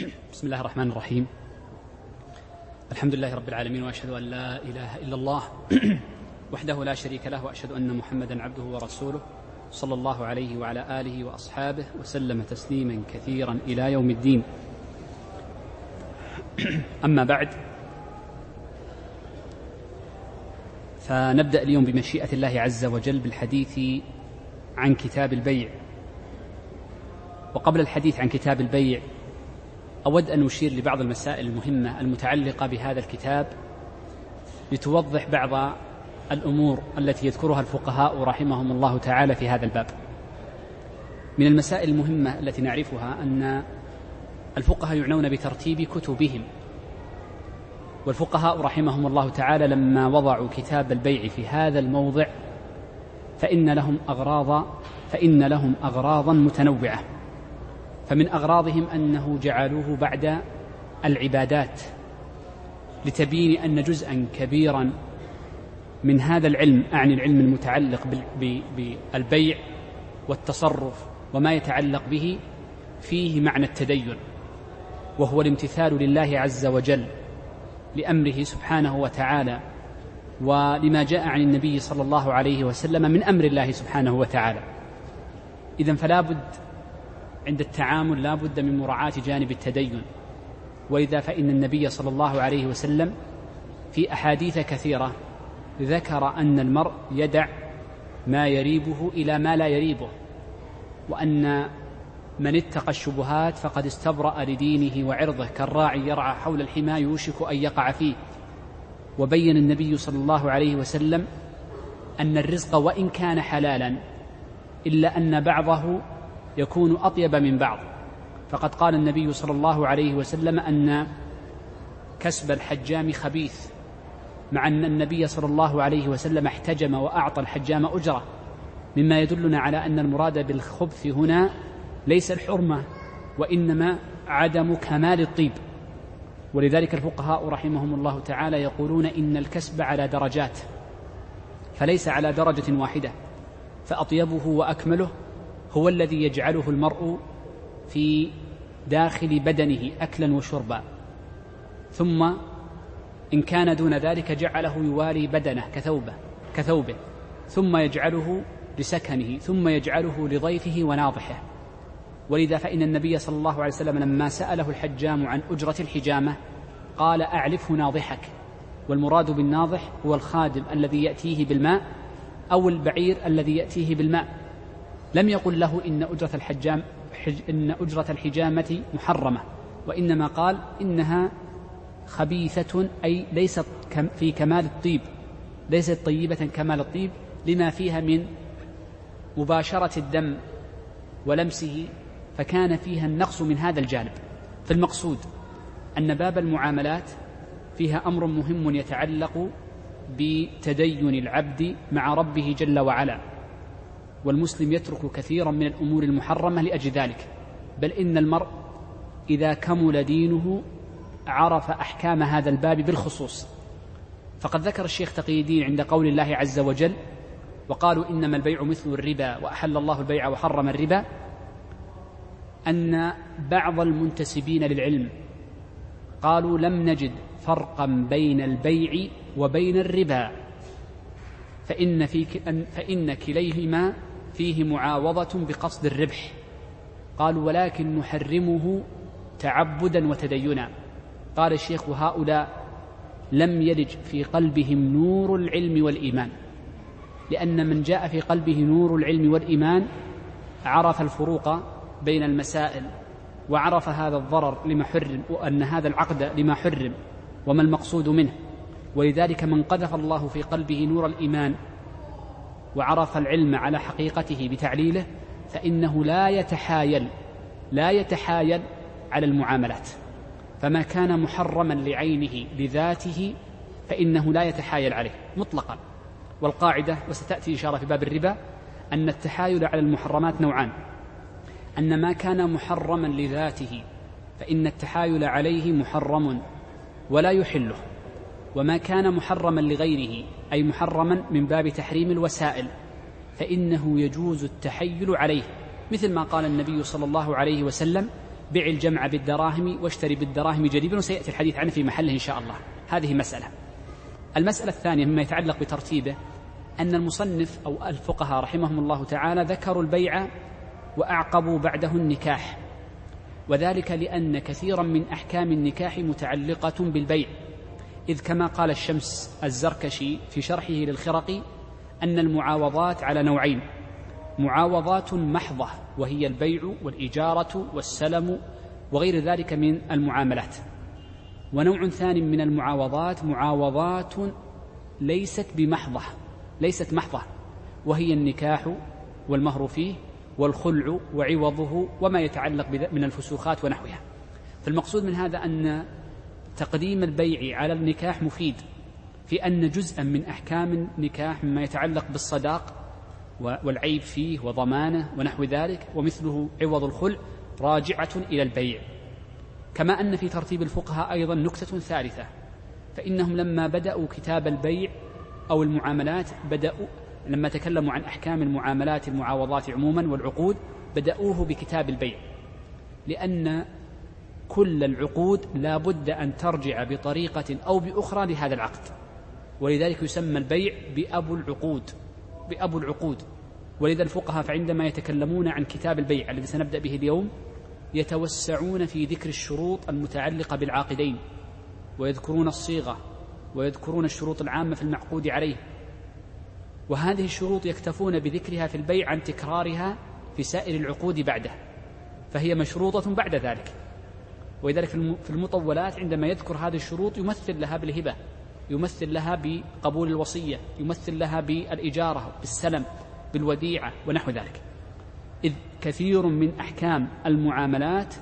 بسم الله الرحمن الرحيم. الحمد لله رب العالمين وأشهد أن لا إله إلا الله وحده لا شريك له وأشهد أن محمدا عبده ورسوله صلى الله عليه وعلى آله وأصحابه وسلم تسليما كثيرا إلى يوم الدين. أما بعد فنبدأ اليوم بمشيئة الله عز وجل بالحديث عن كتاب البيع. وقبل الحديث عن كتاب البيع أود أن أشير لبعض المسائل المهمة المتعلقة بهذا الكتاب لتوضح بعض الأمور التي يذكرها الفقهاء رحمهم الله تعالى في هذا الباب. من المسائل المهمة التي نعرفها أن الفقهاء يعنون بترتيب كتبهم والفقهاء رحمهم الله تعالى لما وضعوا كتاب البيع في هذا الموضع فإن لهم أغراض فإن لهم أغراضا متنوعة. فمن أغراضهم أنه جعلوه بعد العبادات لتبيين أن جزءا كبيرا من هذا العلم أعني العلم المتعلق بالبيع والتصرف وما يتعلق به فيه معنى التدين وهو الامتثال لله عز وجل لأمره سبحانه وتعالى ولما جاء عن النبي صلى الله عليه وسلم من أمر الله سبحانه وتعالى. إذا فلا بد عند التعامل لا بد من مراعاة جانب التدين. ولذا فإن النبي صلى الله عليه وسلم في أحاديث كثيرة ذكر أن المرء يدع ما يريبه إلى ما لا يريبه وأن من اتقى الشبهات فقد استبرأ لدينه وعرضه كالراعي يرعى حول الحمى يوشك أن يقع فيه. وبين النبي صلى الله عليه وسلم أن الرزق وإن كان حلالا إلا أن بعضه يكون أطيب من بعض. فقد قال النبي صلى الله عليه وسلم أن كسب الحجام خبيث مع أن النبي صلى الله عليه وسلم احتجم وأعطى الحجام أجرة. مما يدلنا على أن المراد بالخبث هنا ليس الحرمة وإنما عدم كمال الطيب. ولذلك الفقهاء رحمهم الله تعالى يقولون إن الكسب على درجات فليس على درجة واحدة فأطيبه وأكمله هو الذي يجعله المرء في داخل بدنه أكلا وشربا. ثم إن كان دون ذلك جعله يواري بدنه كثوبه كثوبه. ثم يجعله لسكنه ثم يجعله لضيفه وناضحه. ولذا فإن النبي صلى الله عليه وسلم لما سأله الحجام عن أجرة الحجامة قال أعلفه ناضحك. والمراد بالناضح هو الخادم الذي يأتيه بالماء أو البعير الذي يأتيه بالماء. لم يقل له إن أجرة الحجام حج إن أجرة الحجامة محرمة وإنما قال إنها خبيثة أي ليست في كمال الطيب ليست طيبة كمال الطيب لما فيها من مباشرة الدم ولمسه فكان فيها النقص من هذا الجانب. فالمقصود أن باب المعاملات فيها أمر مهم يتعلق بتدين العبد مع ربه جل وعلا. والمسلم يترك كثيرا من الأمور المحرمة لأجل ذلك. بل إن المرء إذا كمل دينه عرف أحكام هذا الباب بالخصوص. فقد ذكر الشيخ تقي الدين عند قول الله عز وجل وقالوا إنما البيع مثل الربا وأحل الله البيع وحرم الربا. أن بعض المنتسبين للعلم قالوا لم نجد فرقا بين البيع وبين الربا. فإن, في فإن كليهما فيه معاوضة بقصد الربح. قالوا ولكن نحرمه تعبدا وتدينا. قال الشيخ هؤلاء لم يلج في قلبهم نور العلم والإيمان. لأن من جاء في قلبه نور العلم والإيمان عرف الفروق بين المسائل وعرف هذا الضرر لما حرم وأن هذا العقد لما حرم وما المقصود منه. ولذلك من قذف الله في قلبه نور الإيمان وعرف العلم على حقيقته بتعليله فإنه لا يتحايل لا يتحايل على المعاملات. فما كان محرما لعينه لذاته فإنه لا يتحايل عليه مطلقا. والقاعدة وستأتي إشارة في باب الربا أن التحايل على المحرمات نوعان. أن ما كان محرما لذاته فإن التحايل عليه محرم ولا يحله. وما كان محرما لغيره أي محرما من باب تحريم الوسائل فإنه يجوز التحيل عليه مثل ما قال النبي صلى الله عليه وسلم بع الجمع بالدراهم واشتري بالدراهم جديدا وسيأتي الحديث عنه في محله إن شاء الله. هذه مسألة. المسألة الثانية مما يتعلق بترتيبه أن المصنف أو الفقهاء رحمهم الله تعالى ذكروا البيع وأعقبوا بعده النكاح وذلك لأن كثيرا من أحكام النكاح متعلقة بالبيع إذ كما قال الشمس الزركشي في شرحه للخرقي أن المعاوضات على نوعين معاوضات محضة وهي البيع والإجارة والسلم وغير ذلك من المعاملات. ونوع ثاني من المعاوضات معاوضات ليست بمحضة ليست محضة وهي النكاح والمهر فيه والخلع وعوضه وما يتعلق من الفسوخات ونحوها. فالمقصود من هذا أن تقديم البيع على النكاح مفيد في أن جزءا من أحكام النكاح مما يتعلق بالصداق والعيب فيه وضمانه ونحو ذلك ومثله عوض الخلع راجعة إلى البيع. كما أن في ترتيب الفقهاء أيضا نكتة ثالثة فإنهم لما بدأوا كتاب البيع أو المعاملات بدأوا لما تكلموا عن أحكام المعاملات المعاوضات عموما والعقود بدأوه بكتاب البيع. لأن كل العقود لا بد أن ترجع بطريقة أو بأخرى لهذا العقد. ولذلك يسمى البيع بأبو العقود بأبو العقود. ولذا الفقهاء فعندما يتكلمون عن كتاب البيع الذي سنبدأ به اليوم يتوسعون في ذكر الشروط المتعلقة بالعاقدين ويذكرون الصيغة ويذكرون الشروط العامة في المعقود عليه. وهذه الشروط يكتفون بذكرها في البيع عن تكرارها في سائر العقود بعده فهي مشروطة بعد ذلك. ولذلك في المطولات عندما يذكر هذه الشروط يمثل لها بالهبة يمثل لها بقبول الوصية يمثل لها بالإجارة بالسلم بالوديعة ونحو ذلك. إذ كثير من أحكام المعاملات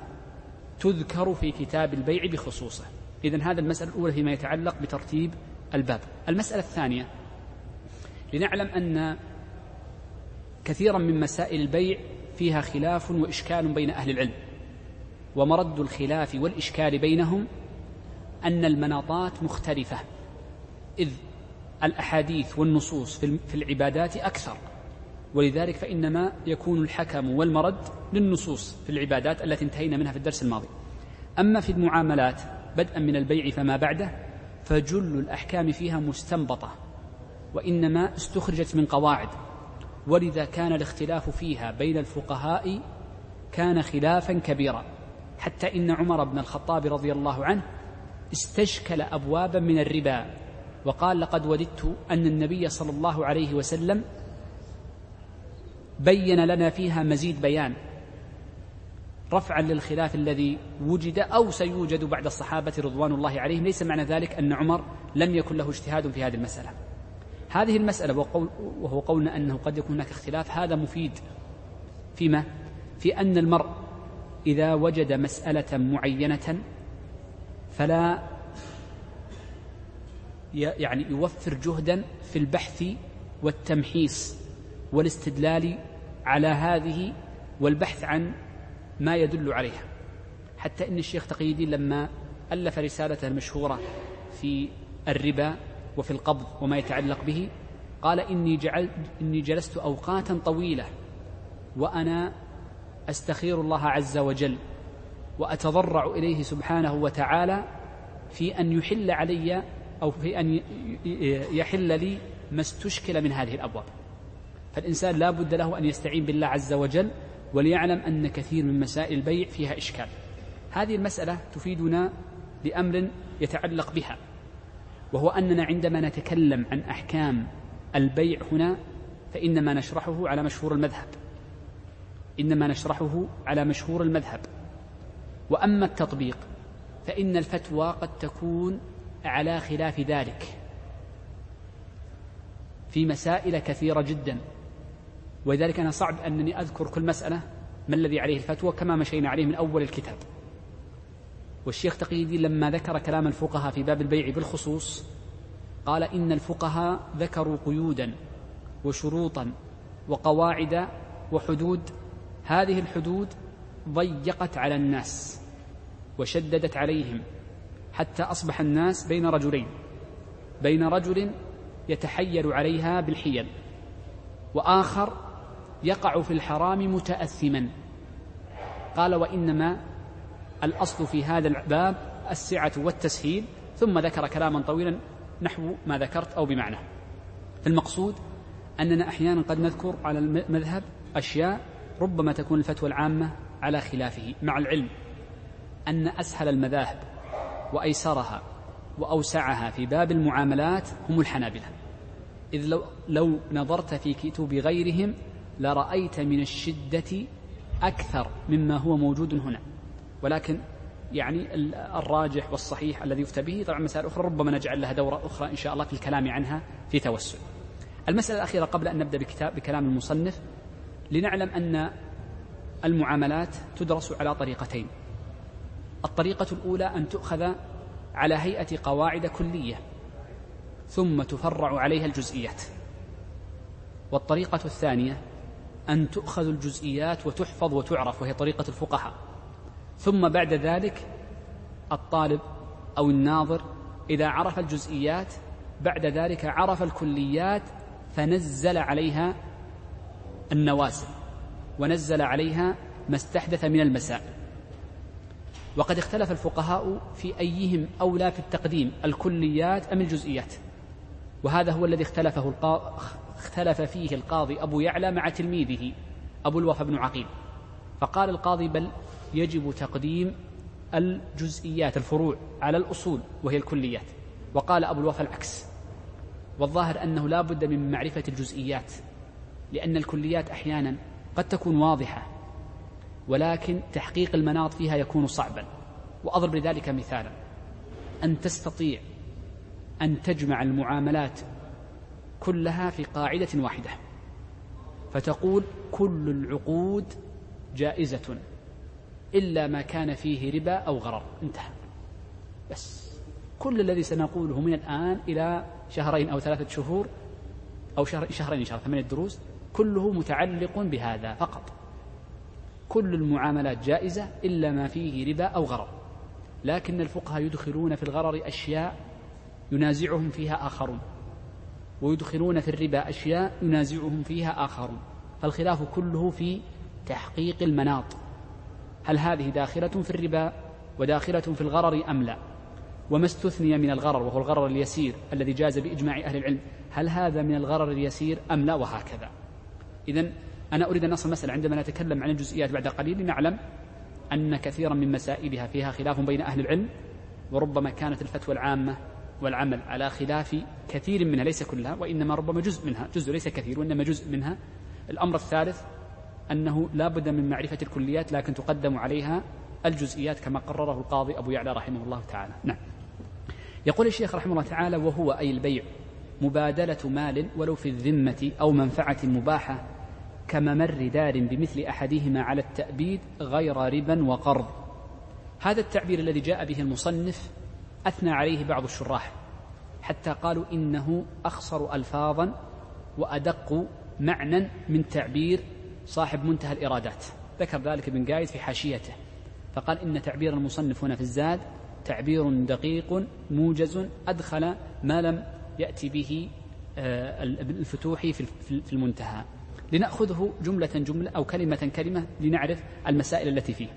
تذكر في كتاب البيع بخصوصه. إذا هذا المسألة الأولى فيما يتعلق بترتيب الباب. المسألة الثانية لنعلم أن كثيرا من مسائل البيع فيها خلاف وإشكال بين أهل العلم. ومرد الخلاف والإشكال بينهم أن المناطات مختلفة إذ الأحاديث والنصوص في العبادات أكثر. ولذلك فإنما يكون الحكم والمرد للنصوص في العبادات التي انتهينا منها في الدرس الماضي. أما في المعاملات بدءا من البيع فما بعده فجل الأحكام فيها مستنبطة وإنما استخرجت من قواعد. ولذا كان الاختلاف فيها بين الفقهاء كان خلافا كبيرا. حتى إن عمر بن الخطاب رضي الله عنه استشكل أبوابا من الربا وقال لقد وددت أن النبي صلى الله عليه وسلم بين لنا فيها مزيد بيان رفعا للخلاف الذي وجد أو سيوجد بعد الصحابة رضوان الله عليهم. ليس معنى ذلك أن عمر لم يكن له اجتهاد في هذه المسألة. هذه وقول وهو قولنا أنه قد يكون هناك اختلاف هذا مفيد. فيما؟ في أن المرء إذا وجد مسألة معينة فلا يعني يوفر جهدا في البحث والتمحيص والاستدلال على هذه والبحث عن ما يدل عليها. حتى إن الشيخ تقي الدين لما ألف رسالته المشهورة في الربا وفي القبض وما يتعلق به قال إني جعل إني جلست أوقاتا طويلة وأنا أستخير الله عز وجل وأتضرع إليه سبحانه وتعالى في أن يحل علي أو في أن يحل لي ما استشكل من هذه الأبواب. فالإنسان لا بد له أن يستعين بالله عز وجل وليعلم أن كثير من مسائل البيع فيها إشكال. هذه المسألة تفيدنا بامر يتعلق بها وهو أننا عندما نتكلم عن أحكام البيع هنا فإنما نشرحه على مشهور المذهب. إنما نشرحه على مشهور المذهب. وأما التطبيق فإن الفتوى قد تكون على خلاف ذلك في مسائل كثيرة جدا. ولذلك أنا صعب أنني أذكر كل مسألة ما الذي عليه الفتوى كما مشينا عليه من أول الكتاب. والشيخ تقي الدين لما ذكر كلام الفقهاء في باب البيع بالخصوص قال إن الفقهاء ذكروا قيودا وشروطا وقواعد وحدود هذه الحدود ضيقت على الناس وشددت عليهم حتى أصبح الناس بين رجلين بين رجل يتحيل عليها بالحيل وآخر يقع في الحرام متاثما. قال وإنما الأصل في هذا الباب السعة والتسهيل. ثم ذكر كلاما طويلا نحو ما ذكرت أو بمعنى. فالمقصود أننا أحيانا قد نذكر على المذهب أشياء ربما تكون الفتوى العامة على خلافه مع العلم أن أسهل المذاهب وأيسرها وأوسعها في باب المعاملات هم الحنابلة. إذ لو, لو نظرت في كتب غيرهم لرأيت من الشدة أكثر مما هو موجود هنا. ولكن يعني الراجح والصحيح الذي يفتى به طبعا مسائل أخرى ربما نجعل لها دورة أخرى إن شاء الله في الكلام عنها في توسل. المسألة الأخيرة قبل أن نبدأ بكتاب بكلام المصنف لنعلم أن المعاملات تدرس على طريقتين. الطريقة الأولى أن تؤخذ على هيئة قواعد كلية ثم تفرع عليها الجزئيات. والطريقة الثانية أن تؤخذ الجزئيات وتحفظ وتعرف وهي طريقة الفقهاء. ثم بعد ذلك الطالب أو الناظر إذا عرف الجزئيات بعد ذلك عرف الكليات فنزل عليها النوازل ونزل عليها ما استحدث من المسائل وقد اختلف الفقهاء في أيهم أولى في التقديم الكليات أم الجزئيات. وهذا هو الذي اختلفه القا... اختلف فيه القاضي أبو يعلى مع تلميذه أبو الوفا بن عقيل. فقال القاضي بل يجب تقديم الجزئيات الفروع على الأصول وهي الكليات. وقال أبو الوفا العكس. والظاهر أنه لا بد من معرفة الجزئيات. لأن الكليات أحيانا قد تكون واضحة ولكن تحقيق المناط فيها يكون صعبا. وأضرب لذلك مثالا. أن تستطيع أن تجمع المعاملات كلها في قاعدة واحدة. فتقول كل العقود جائزة إلا ما كان فيه ربا أو غرر. انتهى. بس. كل الذي سنقوله من الآن إلى شهرين أو ثلاثة شهور أو شهر شهرين إن شاء الله ثمانية دروس كله متعلق بهذا فقط. كل المعاملات جائزة إلا ما فيه ربا أو غرر. لكن الفقهاء يدخلون في الغرر أشياء ينازعهم فيها آخرون. ويدخلون في الربا أشياء ينازعهم فيها آخرون. فالخلاف كله في تحقيق المناط. هل هذه داخلة في الربا وداخلة في الغرر أم لا؟ وما استثني من الغرر وهو الغرر اليسير الذي جاز بإجماع أهل العلم. هل هذا من الغرر اليسير أم لا؟ وهكذا. إذا أنا أريد أن أصل المسألة عندما نتكلم عن الجزئيات بعد قليل نعلم أن كثيرا من مسائلها فيها خلاف بين أهل العلم وربما كانت الفتوى العامة والعمل على خلاف كثير منها ليس كلها وإنما ربما جزء منها جزء ليس كثير وإنما جزء منها. الأمر الثالث أنه لا بد من معرفة الكليات لكن تقدم عليها الجزئيات كما قرره القاضي أبو يعلى رحمه الله تعالى. نعم. يقول الشيخ رحمه الله تعالى وهو أي البيع مبادلة مال ولو في الذمة أو منفعة مباحة كممر دار بمثل أحدهما على التأبيد غير ربا وقرض. هذا التعبير الذي جاء به المصنف أثنى عليه بعض الشراح حتى قالوا إنه أخصر ألفاظا وأدق معنى من تعبير صاحب منتهى الإرادات. ذكر ذلك ابن قايد في حاشيته فقال إن تعبير المصنف هنا في الزاد تعبير دقيق موجز أدخل ما لم يأتي به آه، الفتوحي في المنتهى. لنأخذه جملة جملة أو كلمة كلمة لنعرف المسائل التي فيه.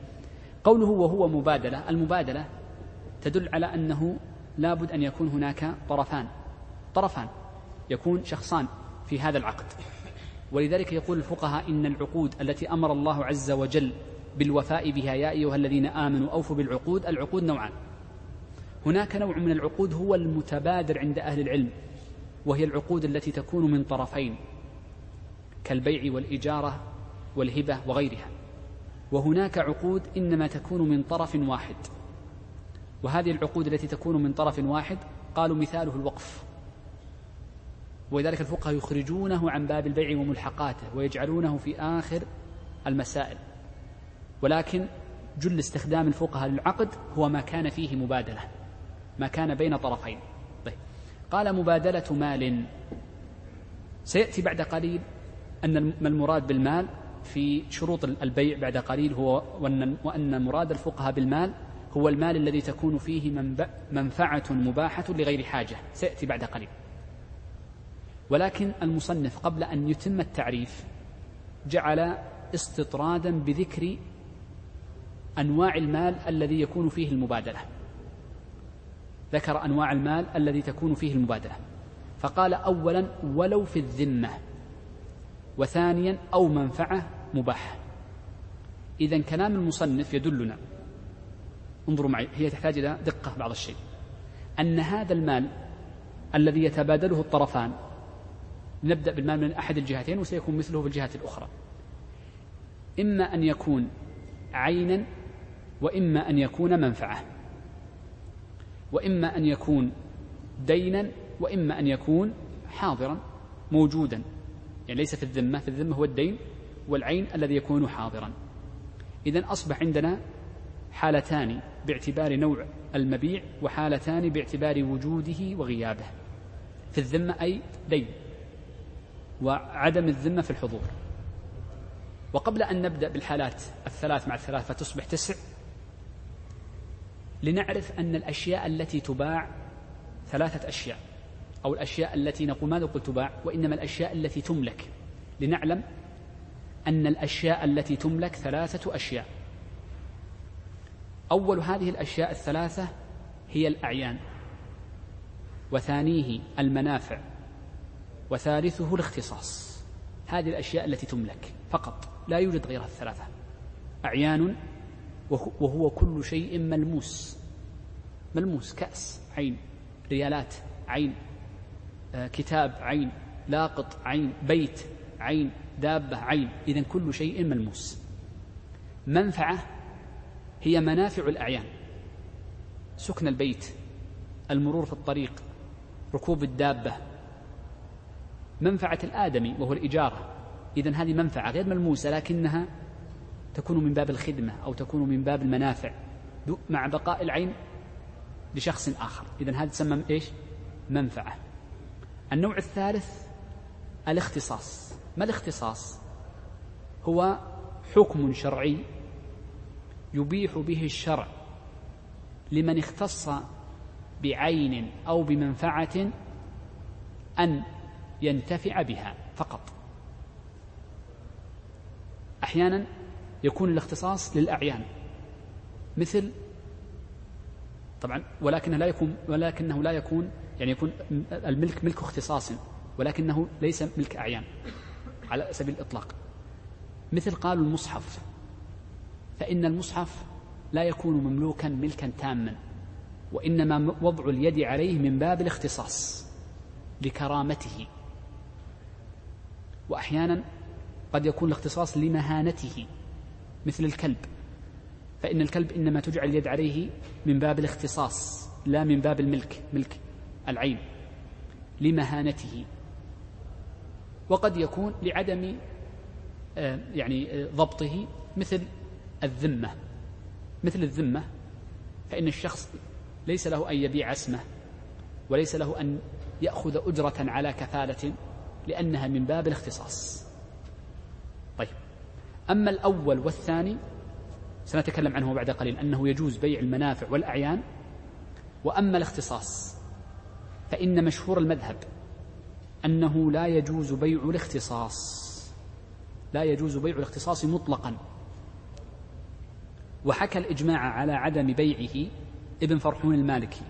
قوله وهو مبادلة المبادلة تدل على أنه لابد أن يكون هناك طرفان. طرفان يكون شخصان في هذا العقد. ولذلك يقول الفقهاء إن العقود التي أمر الله عز وجل بالوفاء بها يا أيها الذين آمنوا أوفوا بالعقود العقود نوعان. هناك نوع من العقود هو المتبادر عند أهل العلم وهي العقود التي تكون من طرفين. كالبيع والإجارة والهبة وغيرها. وهناك عقود إنما تكون من طرف واحد. وهذه العقود التي تكون من طرف واحد قالوا مثاله الوقف. ولذلك الفقهاء يخرجونه عن باب البيع وملحقاته ويجعلونه في آخر المسائل. ولكن جل استخدام الفقهاء للعقد هو ما كان فيه مبادلة ما كان بين طرفين. طيب قال مبادلة مال. سيأتي بعد قليل أن المراد بالمال في شروط البيع بعد قليل هو وأن مراد الفقهاء بالمال هو المال الذي تكون فيه منفعة مباحة لغير حاجة سيأتي بعد قليل. ولكن المصنف قبل أن يتم التعريف جعل استطرادا بذكر أنواع المال الذي يكون فيه المبادلة. ذكر أنواع المال الذي تكون فيه المبادلة. فقال أولا ولو في الذمة وثانيا أو منفعة مباحة. إذا كلام المصنف يدلنا. انظروا معي هي تحتاج إلى دقة بعض الشيء. أن هذا المال الذي يتبادله الطرفان نبدأ بالمال من أحد الجهتين وسيكون مثله في الجهة الأخرى. إما أن يكون عينا وإما أن يكون منفعة. وإما أن يكون دينا وإما أن يكون حاضرا موجودا. يعني ليس في الذمة في الذمة هو الدين والعين الذي يكون حاضرا. إذا أصبح عندنا حالتان باعتبار نوع المبيع وحالتان باعتبار وجوده وغيابه. في الذمة أي دين وعدم الذمة في الحضور. وقبل أن نبدأ بالحالات الثلاث مع الثلاث فتصبح تسع. لنعرف أن الأشياء التي تباع ثلاثة أشياء. أو الأشياء التي نقول ماذا قلت تباع وإنما الأشياء التي تملك. لنعلم أن الأشياء التي تملك ثلاثة أشياء. أول هذه الأشياء الثلاثة هي الأعيان وثانيه المنافع وثالثه الاختصاص. هذه الأشياء التي تملك فقط لا يوجد غيرها الثلاثة. أعيان وهو كل شيء ملموس. ملموس كأس عين ريالات عين. كتاب عين لاقط عين بيت عين دابة عين. إذا كل شيء ملموس. منفعة هي منافع الأعيان. سكن البيت المرور في الطريق ركوب الدابة. منفعة الآدمي وهو الإجارة. إذا هذه منفعة غير ملموسة لكنها تكون من باب الخدمة أو تكون من باب المنافع. مع بقاء العين لشخص آخر. إذا هذا تسمى إيش؟ منفعة. النوع الثالث الاختصاص. ما الاختصاص؟ هو حكم شرعي يبيح به الشرع لمن اختص بعين أو بمنفعة أن ينتفع بها فقط. أحيانا يكون الاختصاص للأعيان مثل طبعا ولكنه لا يكون ولكنه لا يكون يعني يكون الملك ملك اختصاص ولكنه ليس ملك أعيان على سبيل الإطلاق. مثل قالوا المصحف فإن المصحف لا يكون مملوكا ملكا تاما وإنما وضع اليد عليه من باب الاختصاص لكرامته. وأحيانا قد يكون الاختصاص لمهانته مثل الكلب فإن الكلب إنما تجعل اليد عليه من باب الاختصاص لا من باب الملك ملك العين لمهانته وقد يكون لعدم آه، يعني آه، ضبطه مثل الذمة. مثل الذمة فإن الشخص ليس له أن يبيع اسمه وليس له أن يأخذ أجرة على كفالة لأنها من باب الاختصاص. طيب. أما الأول والثاني سنتكلم عنه بعد قليل أنه يجوز بيع المنافع والأعيان وأما الاختصاص فإن مشهور المذهب أنه لا يجوز بيع الاختصاص لا يجوز بيع الاختصاص مطلقا. وحكى الإجماع على عدم بيعه ابن فرحون المالكي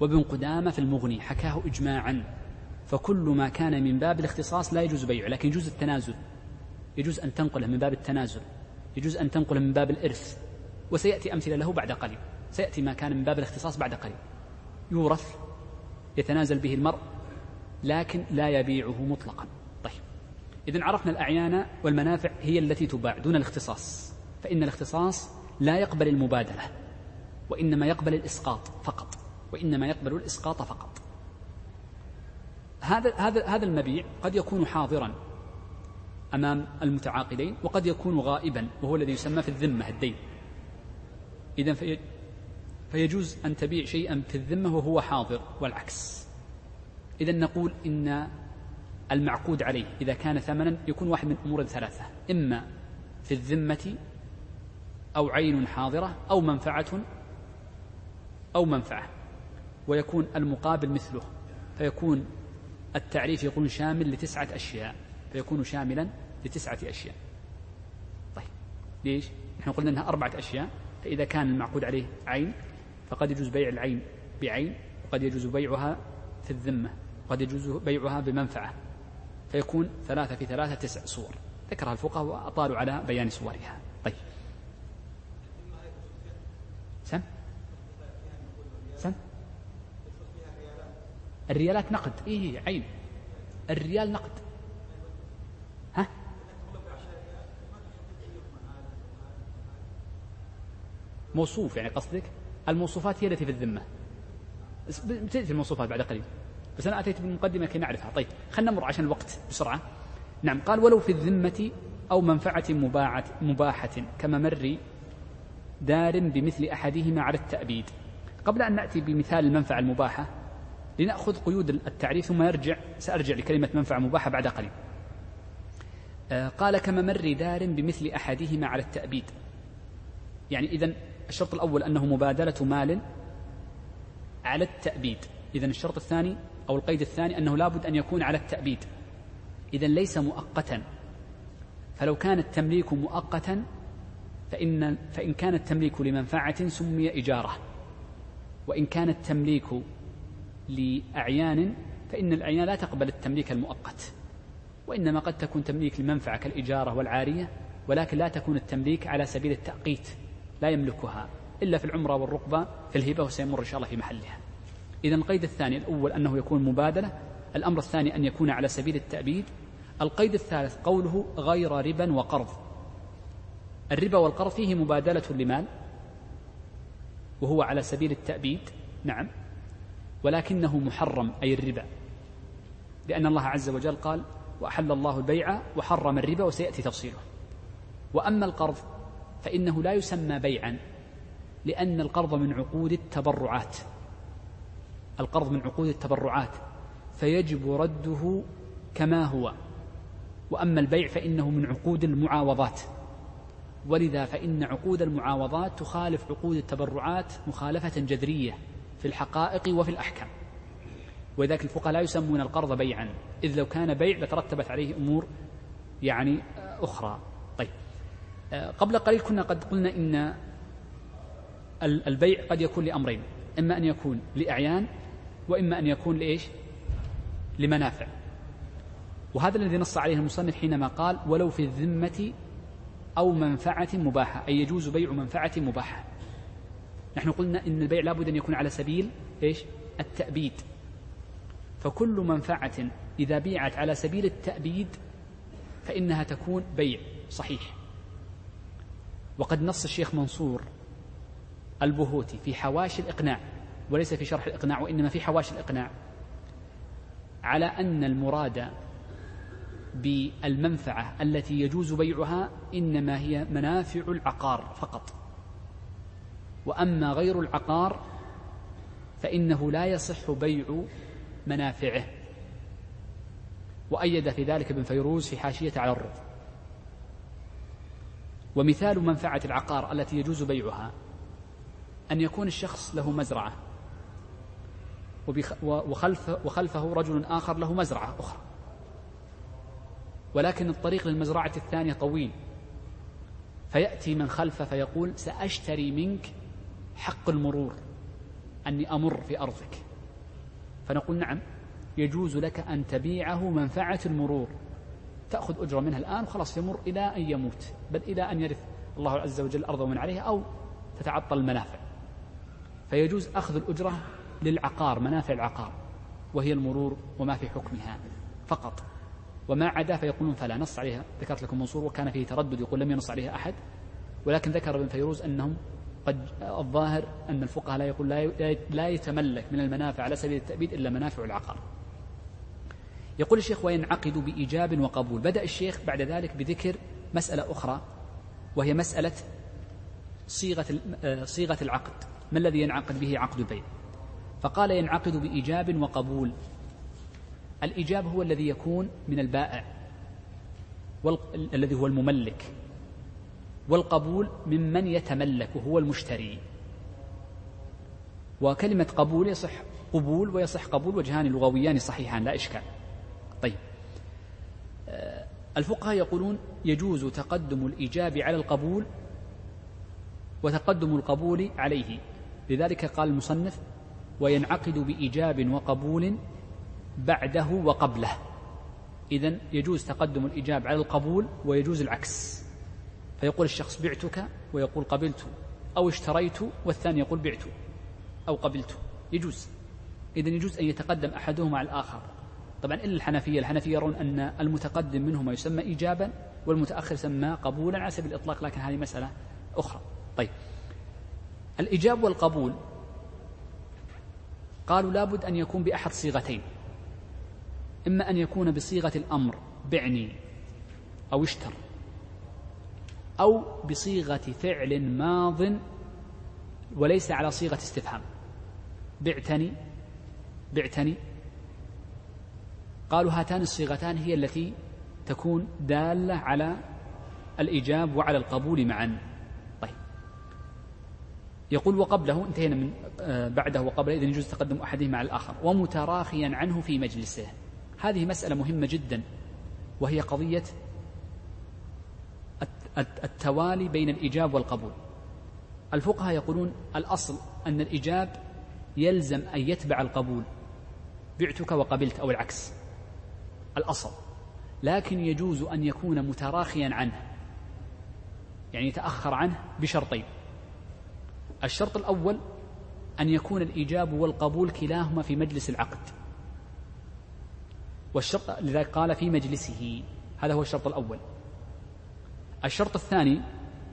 وابن قدامة في المغني حكاه إجماعا. فكل ما كان من باب الاختصاص لا يجوز بيعه لكن يجوز التنازل. يجوز أن تنقله من باب التنازل. يجوز أن تنقله من باب الإرث. وسيأتي أمثلة له بعد قليل. سيأتي ما كان من باب الاختصاص بعد قليل. يورث يتنازل به المرء لكن لا يبيعه مطلقا. طيب. إذا عرفنا الأعيان والمنافع هي التي تباع دون الاختصاص. فإن الاختصاص لا يقبل المبادلة وإنما يقبل الإسقاط فقط وإنما يقبل الإسقاط فقط. هذا هذا هذا المبيع قد يكون حاضرا أمام المتعاقدين وقد يكون غائبا وهو الذي يسمى في الذمة الدين. إذا فيجوز أن تبيع شيئا في الذمة وهو حاضر والعكس. إذا نقول إن المعقود عليه إذا كان ثمنا يكون واحد من أمور ثلاثة. إما في الذمة أو عين حاضرة أو منفعة أو منفعة ويكون المقابل مثله. فيكون التعريف يكون شامل لتسعة أشياء. فيكون شاملا لتسعة أشياء. طيب ليش؟ نحن قلنا أنها أربعة أشياء فإذا كان المعقود عليه عين فقد يجوز بيع العين بعين وقد يجوز بيعها في الذمة وقد يجوز بيعها بمنفعة. فيكون ثلاثة في ثلاثة تسع صور. ذكرها الفقهاء وأطالوا على بيان صورها. طيب. سم؟ سم؟ الريالات نقد. إيه عين. الريال نقد. ها؟ موصوف يعني قصدك؟ الموصوفات هي التي في الذمة. بتأتي الموصوفات بعد قليل. بس أنا أتيت بالمقدمة كي نعرفها. طيب خلينا نمر عشان الوقت بسرعة. نعم قال ولو في الذمة أو منفعة مباحة, مباحة كممر دار بمثل أحدهما على التأبيد. قبل أن نأتي بمثال المنفعة المباحة لنأخذ قيود التعريف ثم يرجع سأرجع لكلمة منفعة مباحة بعد قليل. آه، قال كممر دار بمثل أحدهما على التأبيد. يعني إذا الشرط الأول أنه مبادلة مال على التأبيد. إذا الشرط الثاني أو القيد الثاني أنه لابد أن يكون على التأبيد. إذا ليس مؤقتا. فلو كان التمليك مؤقتا فإن, فإن كان التمليك لمنفعة سمي إجارة وإن كان التمليك لأعيان فإن الأعيان لا تقبل التمليك المؤقت. وإنما قد تكون تمليك لمنفعة كالإجارة والعارية ولكن لا تكون التمليك على سبيل التأقيت. لا يملكها إلا في العمرة والرقبة في الهبة وسيمر إن شاء الله في محلها. إذا القيد الثاني الأول أنه يكون مبادلة الأمر الثاني أن يكون على سبيل التأبيد القيد الثالث قوله غير ربا وقرض. الربا والقرض فيه مبادلة لمال وهو على سبيل التأبيد نعم ولكنه محرم أي الربا. لأن الله عز وجل قال وأحل الله البيع وحرم الربا وسيأتي تفصيله. وأما القرض فإنه لا يسمى بيعا لأن القرض من عقود التبرعات. القرض من عقود التبرعات. فيجب رده كما هو. وأما البيع فإنه من عقود المعاوضات. ولذا فإن عقود المعاوضات تخالف عقود التبرعات مخالفة جذرية في الحقائق وفي الأحكام. ولذلك الفقهاء لا يسمون القرض بيعا إذ لو كان بيع لترتبت عليه أمور يعني أخرى. طيب قبل قليل كنا قد قلنا إن البيع قد يكون لأمرين إما أن يكون لأعيان وإما أن يكون لإيش؟ لمنافع. وهذا الذي نص عليه المصنف حينما قال ولو في الذمة أو منفعة مباحة. أي يجوز بيع منفعة مباحة. نحن قلنا إن البيع لابد أن يكون على سبيل إيش؟ التأبيد. فكل منفعة إذا بيعت على سبيل التأبيد فإنها تكون بيع صحيح. وقد نص الشيخ منصور البهوتي في حواشي الإقناع وليس في شرح الإقناع وإنما في حواشي الإقناع على أن المراد بالمنفعة التي يجوز بيعها إنما هي منافع العقار فقط. وأما غير العقار فإنه لا يصح بيع منافعه. وأيد في ذلك ابن فيروز في حاشية على الرض ومثال منفعة العقار التي يجوز بيعها أن يكون الشخص له مزرعة وخلفه, وخلفه رجل آخر له مزرعة أخرى. ولكن الطريق للمزرعة الثانية طويل. فيأتي من خلفه فيقول سأشتري منك حق المرور أني أمر في أرضك. فنقول نعم يجوز لك أن تبيعه منفعة المرور. تأخذ أجرة منها الآن وخلاص يمر إلى أن يموت. بل إلى أن يرث الله عز وجل الأرض ومن عليها أو تتعطل المنافع. فيجوز أخذ الأجرة للعقار منافع العقار. وهي المرور وما في حكمها فقط. وما عدا فيقولون فلا نص عليها ذكرت لكم منصور وكان فيه تردد يقول لم ينص عليها أحد. ولكن ذكر ابن فيروز أنهم قد الظاهر أن الفقهاء لا يقول لا يتملك من المنافع على سبيل التأبيد إلا منافع العقار. يقول الشيخ وينعقد بإيجاب وقبول. بدأ الشيخ بعد ذلك بذكر مسألة أخرى وهي مسألة صيغة صيغة العقد. ما الذي ينعقد به عقد البيع فقال ينعقد بإيجاب وقبول. الإيجاب هو الذي يكون من البائع الذي هو المملك والقبول ممن يتملك وهو المشتري. وكلمة قبول يصح قبول ويصح قبول وجهان لغويان صحيحان لا إشكال. طيب. آه، الفقهاء يقولون يجوز تقدم الإيجاب على القبول وتقدم القبول عليه. لذلك قال المصنف وينعقد بإيجاب وقبول بعده وقبله. إذا يجوز تقدم الإيجاب على القبول ويجوز العكس. فيقول الشخص بعتك ويقول قبلت أو اشتريت والثاني يقول بعت أو قبلت. يجوز. إذا يجوز أن يتقدم أحدهما على الآخر. طبعا إلا الحنفية. الحنفية يرون أن المتقدم منهما يسمى إيجابا والمتأخر يسمى قبولا على سبيل الإطلاق لكن هذه مسألة أخرى. طيب. الإيجاب والقبول قالوا لابد أن يكون بأحد صيغتين. إما أن يكون بصيغة الأمر بعني أو اشتر أو بصيغة فعل ماض وليس على صيغة استفهام. بعتني بعتني قالوا هاتان الصيغتان هي التي تكون دالة على الإيجاب وعلى القبول معا. طيب. يقول وقبله انتهينا من آه، بعده وقبله إذن يجوز تقدم أحدهما على الآخر. ومتراخيا عنه في مجلسه. هذه مسألة مهمة جدا وهي قضية التوالي بين الإيجاب والقبول. الفقهاء يقولون الأصل أن الإيجاب يلزم أن يتبع القبول بعتك وقبلت أو العكس. الأصل لكن يجوز أن يكون متراخيا عنه يعني يتأخر عنه بشرطين. الشرط الأول أن يكون الإيجاب والقبول كلاهما في مجلس العقد. والشرط لذلك قال في مجلسه هذا هو الشرط الأول. الشرط الثاني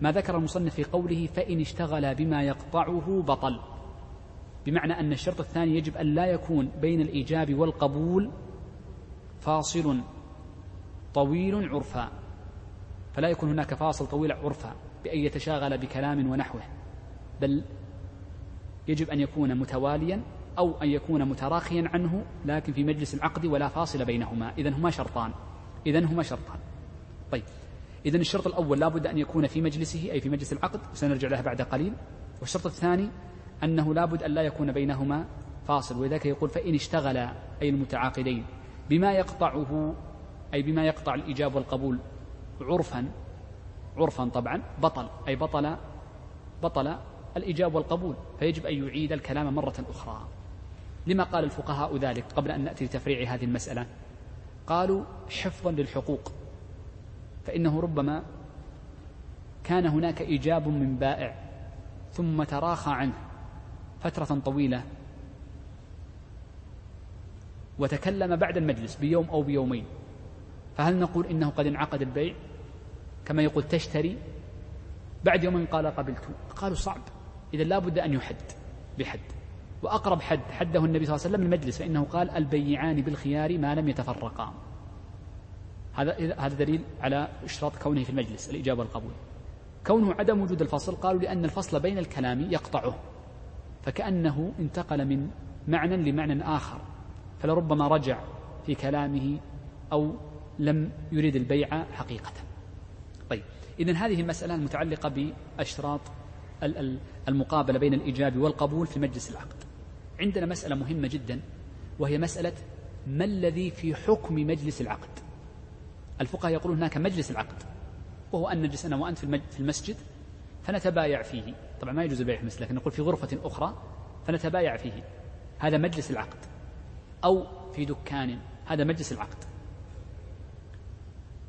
ما ذكر المصنف في قوله فإن اشتغل بما يقطعه بطل. بمعنى أن الشرط الثاني يجب أن لا يكون بين الإيجاب والقبول فاصل طويل عرفا. فلا يكون هناك فاصل طويل عرفا بأن يتشاغل بكلام ونحوه بل يجب أن يكون متواليا أو أن يكون متراخيا عنه لكن في مجلس العقد ولا فاصل بينهما. إذا هما شرطان. إذا هما شرطان. طيب. إذا الشرط الأول لا بد أن يكون في مجلسه أي في مجلس العقد وسنرجع له بعد قليل. والشرط الثاني أنه لا بد أن لا يكون بينهما فاصل. ولذلك يقول فإن اشتغل أي المتعاقدين بما يقطعه أي بما يقطع الإيجاب والقبول عرفا عرفا طبعا بطل أي بطل بطل الإيجاب والقبول فيجب أن يعيد الكلام مرة أخرى. لما قال الفقهاء ذلك قبل أن نأتي لتفريع هذه المسألة؟ قالوا حفظا للحقوق فإنه ربما كان هناك إيجاب من بائع ثم تراخى عنه فترة طويلة وتكلم بعد المجلس بيوم أو بيومين. فهل نقول إنه قد انعقد البيع؟ كما يقول تشتري. بعد يوم قال قبلت. قالوا صعب. إذا لا بد أن يحد بحد. وأقرب حد حده النبي صلى الله عليه وسلم المجلس فإنه قال البيعان بالخيار ما لم يتفرقا هذا هذا دليل على اشتراط كونه في المجلس الإجابة والقبول. كونه عدم وجود الفصل قالوا لأن الفصل بين الكلام يقطعه. فكأنه انتقل من معنى لمعنى آخر. فلربما رجع في كلامه أو لم يريد البيع حقيقة. طيب إذن هذه المسألة المتعلقة بأشراط المقابلة بين الإيجاب والقبول في مجلس العقد. عندنا مسألة مهمة جدا وهي مسألة ما الذي في حكم مجلس العقد؟ الفقهاء يقولون هناك مجلس العقد وهو أن نجلس أنا وأنت في المسجد فنتبايع فيه. طبعا ما يجوز البيع في المسجد لكن نقول في غرفة أخرى فنتبايع فيه. هذا مجلس العقد. أو في دكان. هذا مجلس العقد.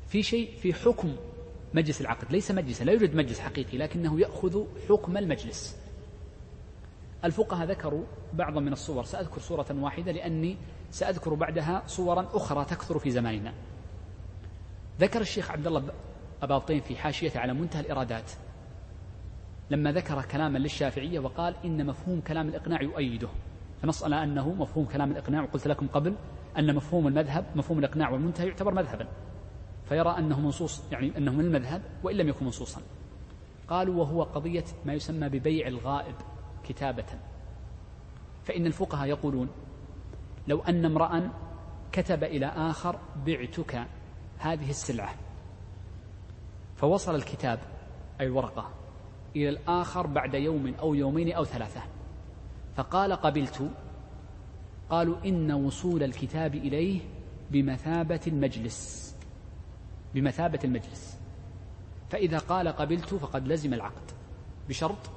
في شيء في حكم مجلس العقد. ليس مجلسا لا يوجد مجلس حقيقي لكنه يأخذ حكم المجلس. الفقهاء ذكروا بعضا من الصور. سأذكر صورة واحدة لأني سأذكر بعدها صورا أخرى تكثر في زماننا. ذكر الشيخ عبد الله أباطين في حاشيته على منتهى الإرادات. لما ذكر كلاما للشافعية وقال إن مفهوم كلام الإقناع يؤيده. فنص على أنه مفهوم كلام الإقناع وقلت لكم قبل أن مفهوم المذهب مفهوم الإقناع والمنتهى يعتبر مذهبا. فيرى أنه منصوص يعني أنه من المذهب وإن لم يكن منصوصا. قالوا وهو قضية ما يسمى ببيع الغائب كتابة. فإن الفقهاء يقولون لو أن امرأ كتب إلى آخر بعتك هذه السلعة. فوصل الكتاب أي الورقة إلى الآخر بعد يوم أو يومين أو ثلاثة. فقال قبلت. قالوا إن وصول الكتاب إليه بمثابة المجلس. بمثابة المجلس. فإذا قال قبلت فقد لزم العقد بشرط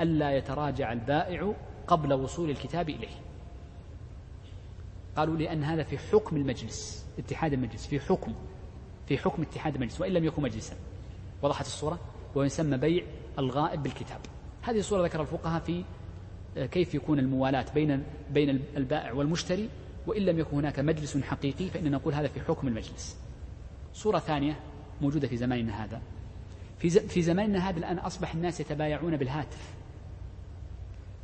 ألا يتراجع البائع قبل وصول الكتاب إليه. قالوا لأن هذا في حكم المجلس اتحاد المجلس في حكم في حكم اتحاد المجلس وإن لم يكن مجلسا. وضحت الصورة ويسمى بيع الغائب بالكتاب. هذه الصورة ذكر الفقهاء في كيف يكون الموالاة بين بين البائع والمشتري؟ وإن لم يكن هناك مجلس حقيقي فإننا نقول هذا في حكم المجلس. صورة ثانية موجودة في زماننا هذا. في في زماننا هذا الآن أصبح الناس يتبايعون بالهاتف.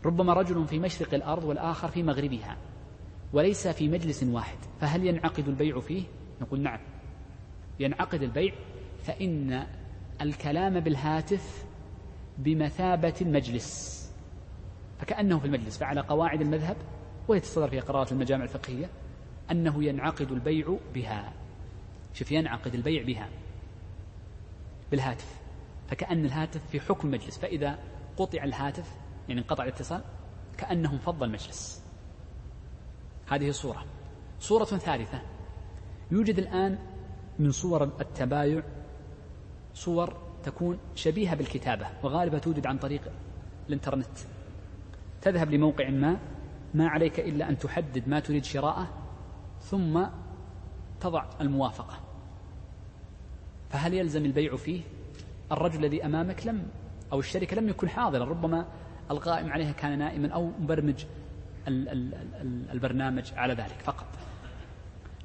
ربما رجل في مشرق الأرض والآخر في مغربها وليس في مجلس واحد. فهل ينعقد البيع فيه؟ نقول نعم. ينعقد البيع فإن الكلام بالهاتف بمثابة المجلس. فكأنه في المجلس فعلى قواعد المذهب وهي تصدر فيها قرارات المجامع الفقهية أنه ينعقد البيع بها. شوف ينعقد البيع بها بالهاتف فكأن الهاتف في حكم المجلس فإذا قطع الهاتف يعني انقطع الاتصال كأنه انفض المجلس. هذه صورة. صورة ثالثة. يوجد الآن من صور التبايع صور تكون شبيهة بالكتابة وغالبا توجد عن طريق الإنترنت. تذهب لموقع ما ما عليك إلا أن تحدد ما تريد شراءه ثم تضع الموافقة. فهل يلزم البيع فيه؟ الرجل الذي أمامك لم أو الشركة لم يكن حاضرا ربما القائم عليها كان نائما أو مبرمج البرنامج على ذلك فقط.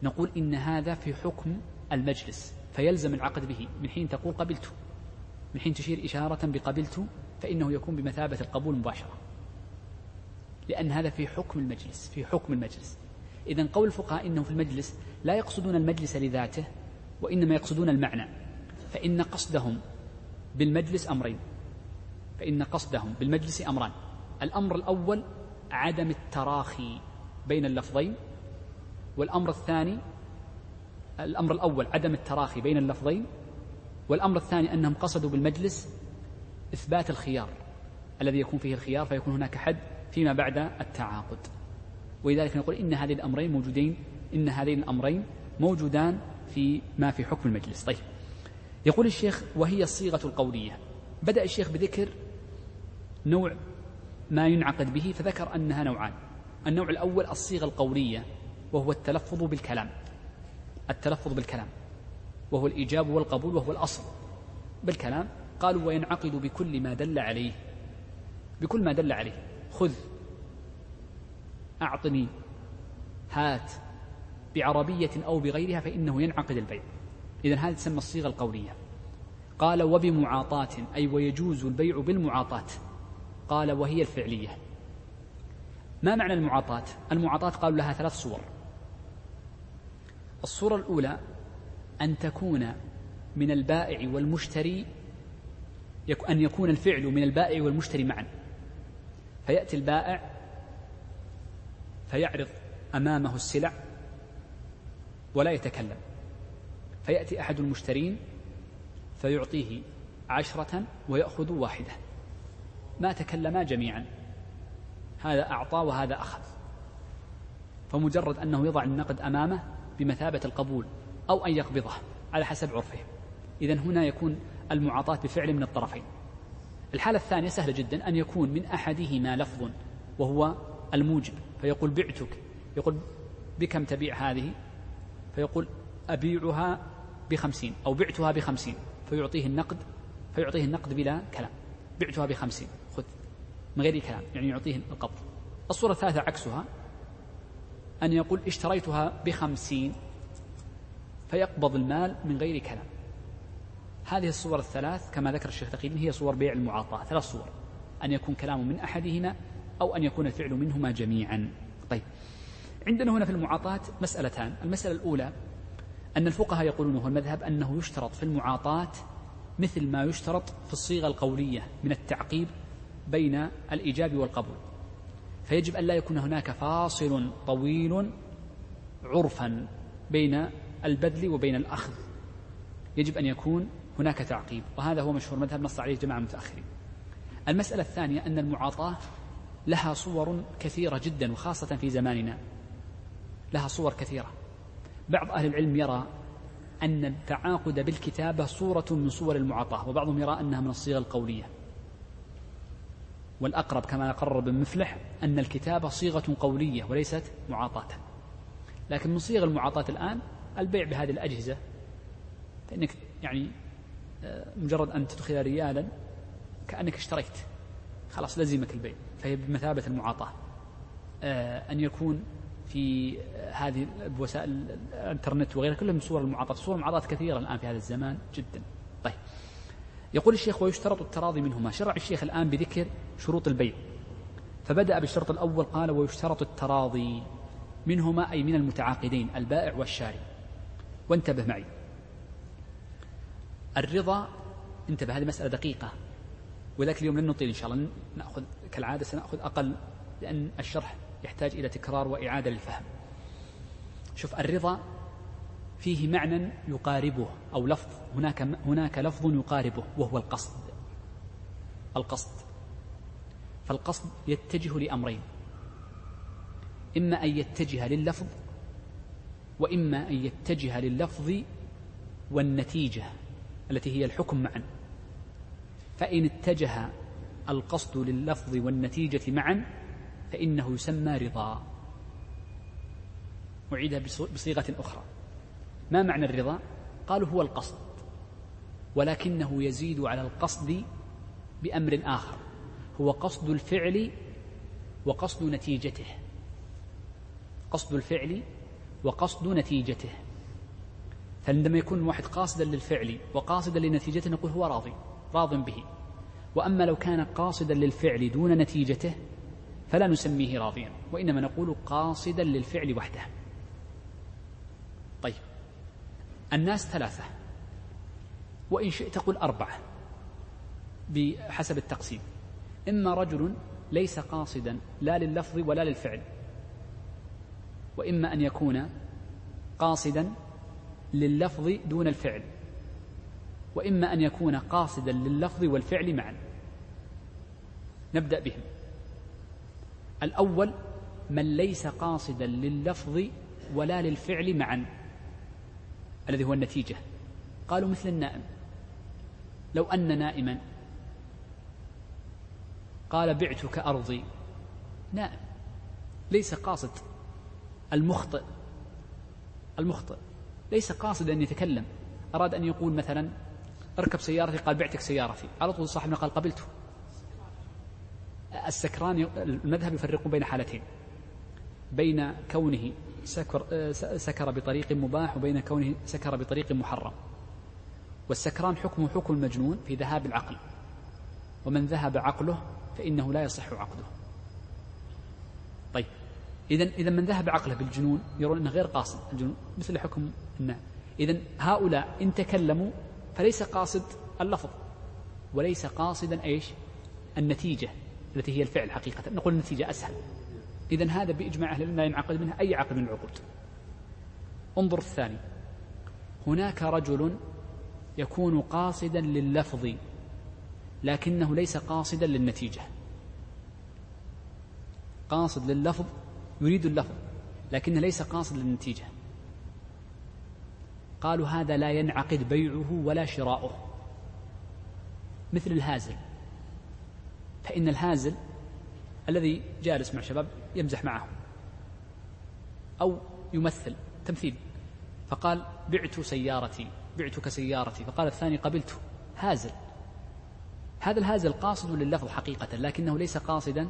نقول إن هذا في حكم المجلس فيلزم العقد به. من حين تقول قبلت من حين تشير إشارة بقبلت فإنه يكون بمثابة القبول مباشرة. لأن هذا في حكم المجلس في حكم المجلس. إذا قول الفقهاء إنه في المجلس لا يقصدون المجلس لذاته وإنما يقصدون المعنى. فإن قصدهم بالمجلس أمرين. فإن قصدهم بالمجلس أمران. الأمر الأول عدم التراخي بين اللفظين والأمر الثاني الأمر الأول عدم التراخي بين اللفظين والأمر الثاني أنهم قصدوا بالمجلس إثبات الخيار الذي يكون فيه الخيار فيكون هناك حد فيما بعد التعاقد. ولذلك نقول إن هذين الأمرين موجودين إن هذين الأمرين موجودان في ما في حكم المجلس. طيب يقول الشيخ وهي الصيغة القولية. بدأ الشيخ بذكر نوع ما ينعقد به فذكر أنها نوعان. النوع الأول الصيغة القولية وهو التلفظ بالكلام. التلفظ بالكلام. وهو الإيجاب والقبول وهو الأصل بالكلام. قالوا وينعقد بكل ما دل عليه. بكل ما دل عليه. خذ. أعطني. هات. بعربية أو بغيرها فإنه ينعقد البيع. إذا هذه تسمى الصيغة القولية. قال وبمعاطاة أي ويجوز البيع بالمعاطاة. قال وهي الفعلية. ما معنى المعاطاة؟ المعاطاة قالوا لها ثلاث صور. الصورة الأولى أن تكون من البائع والمشتري أن يكون الفعل من البائع والمشتري معا. فيأتي البائع فيعرض أمامه السلع ولا يتكلم. فيأتي أحد المشترين فيعطيه عشرة ويأخذ واحدة. ما تكلما جميعا. هذا أعطى وهذا أخذ. فمجرد أنه يضع النقد أمامه بمثابة القبول أو أن يقبضه على حسب عرفهم إذا هنا يكون المعاطاة بفعل من الطرفين. الحالة الثانية سهلة جدا أن يكون من أحدهما لفظ وهو الموجب. فيقول بعتك يقول بكم تبيع هذه؟ فيقول أبيعها بخمسين أو بعتها بخمسين. فيعطيه النقد فيعطيه النقد بلا كلام. بعتها بخمسين خذ من غير كلام يعني يعطيه القبض. الصورة الثالثة عكسها أن يقول اشتريتها بخمسين فيقبض المال من غير كلام. هذه الصور الثلاث كما ذكر الشيخ تقي هي صور بيع المعاطاة ثلاث صور. أن يكون كلام من أحدهما أو أن يكون الفعل منهما جميعا. طيب. عندنا هنا في المعاطاة مسألتان. المسألة الأولى أن الفقهاء يقولون وهو المذهب أنه يشترط في المعاطاة مثل ما يشترط في الصيغة القولية من التعقيب بين الإيجاب والقبول. فيجب أن لا يكون هناك فاصل طويل عرفا بين البذل وبين الأخذ. يجب أن يكون هناك تعقيب وهذا هو مشهور مذهب نص عليه جماعة متأخرين المسألة الثانية أن المعاطاة لها صور كثيرة جدا وخاصة في زماننا لها صور كثيرة. بعض أهل العلم يرى أن التعاقد بالكتابة صورة من صور المعاطاة وبعضهم يرى أنها من الصيغة القولية. والأقرب كما قرر ابن مفلح أن الكتابة صيغة قولية وليست معاطاة. لكن من صيغ المعاطاة الآن البيع بهذه الأجهزة فإنك يعني مجرد أن تدخل ريالا كأنك اشتريت. خلاص لزمك البيع. فهي بمثابة المعاطاة. آه، أن يكون في هذه وسائل الإنترنت وغيرها كلها من صور المعاطاة. صور المعاطاة كثيرة الآن في هذا الزمان جدا. طيب. يقول الشيخ ويشترط التراضي منهما. شرع الشيخ الآن بذكر شروط البيع. فبدأ بالشرط الأول قال ويشترط التراضي منهما أي من المتعاقدين البائع والشاري. وانتبه معي. الرضا انتبه هذه مسألة دقيقة. وذاك اليوم لن نطيل إن شاء الله نأخذ كالعادة سنأخذ أقل لأن الشرح يحتاج إلى تكرار وإعادة للفهم. شوف الرضا فيه معنى يقاربه أو لفظ هناك هناك لفظ يقاربه وهو القصد. القصد. فالقصد يتجه لأمرين. إما أن يتجه لللفظ وإما أن يتجه لللفظ والنتيجة. التي هي الحكم معا. فإن اتجه القصد لللفظ والنتيجة معا فإنه يسمى رضا. أعيدها بصيغة أخرى. ما معنى الرضا؟ قالوا هو القصد. ولكنه يزيد على القصد بأمر آخر. هو قصد الفعل وقصد نتيجته. قصد الفعل وقصد نتيجته. فعندما يكون واحد قاصدا للفعل وقاصدا لنتيجته نقول هو راضي راض به. وأما لو كان قاصدا للفعل دون نتيجته فلا نسميه راضيا وإنما نقول قاصدا للفعل وحده. طيب. الناس ثلاثة. وإن شئت قل أربعة بحسب التقسيم. إما رجل ليس قاصدا لا لللفظ ولا للفعل. وإما أن يكون قاصدا لللفظ دون الفعل. وإما أن يكون قاصدا لللفظ والفعل معا. نبدأ بهم. الأول من ليس قاصدا لللفظ ولا للفعل معا. الذي هو النتيجة. قالوا مثل النائم. لو أن نائما. قال بعتك أرضي. نائم. ليس قاصد. المخطئ. المخطئ. ليس قاصد أن يتكلم. أراد أن يقول مثلا اركب سيارتي قال بعتك سيارتي. على طول صاحبنا قال قبلته. السكران المذهب يفرقون بين حالتين. بين كونه سكر, سكر بطريق مباح وبين كونه سكر بطريق محرم. والسكران حكمه حكم المجنون في ذهاب العقل. ومن ذهب عقله فإنه لا يصح عقده إذا إذا من ذهب عقله بالجنون يرون أنه غير قاصد الجنون مثل حكم النعم إذا هؤلاء إن تكلموا فليس قاصد اللفظ وليس قاصدا إيش؟ النتيجة التي هي الفعل حقيقة. نقول النتيجة أسهل. إذا هذا بإجماع أهل العلم لا ينعقد منها أي عقد من العقود. انظر الثاني. هناك رجل يكون قاصدا لللفظ لكنه ليس قاصدا للنتيجة. قاصد لللفظ يريد اللفظ لكنه ليس قاصد للنتيجة قالوا هذا لا ينعقد بيعه ولا شراؤه. مثل الهازل. فإن الهازل الذي جالس مع شباب يمزح معهم أو يمثل تمثيل فقال بعت سيارتي بعتك سيارتي فقال الثاني قبلته هازل. هذا الهازل قاصد لللفظ حقيقة لكنه ليس قاصدا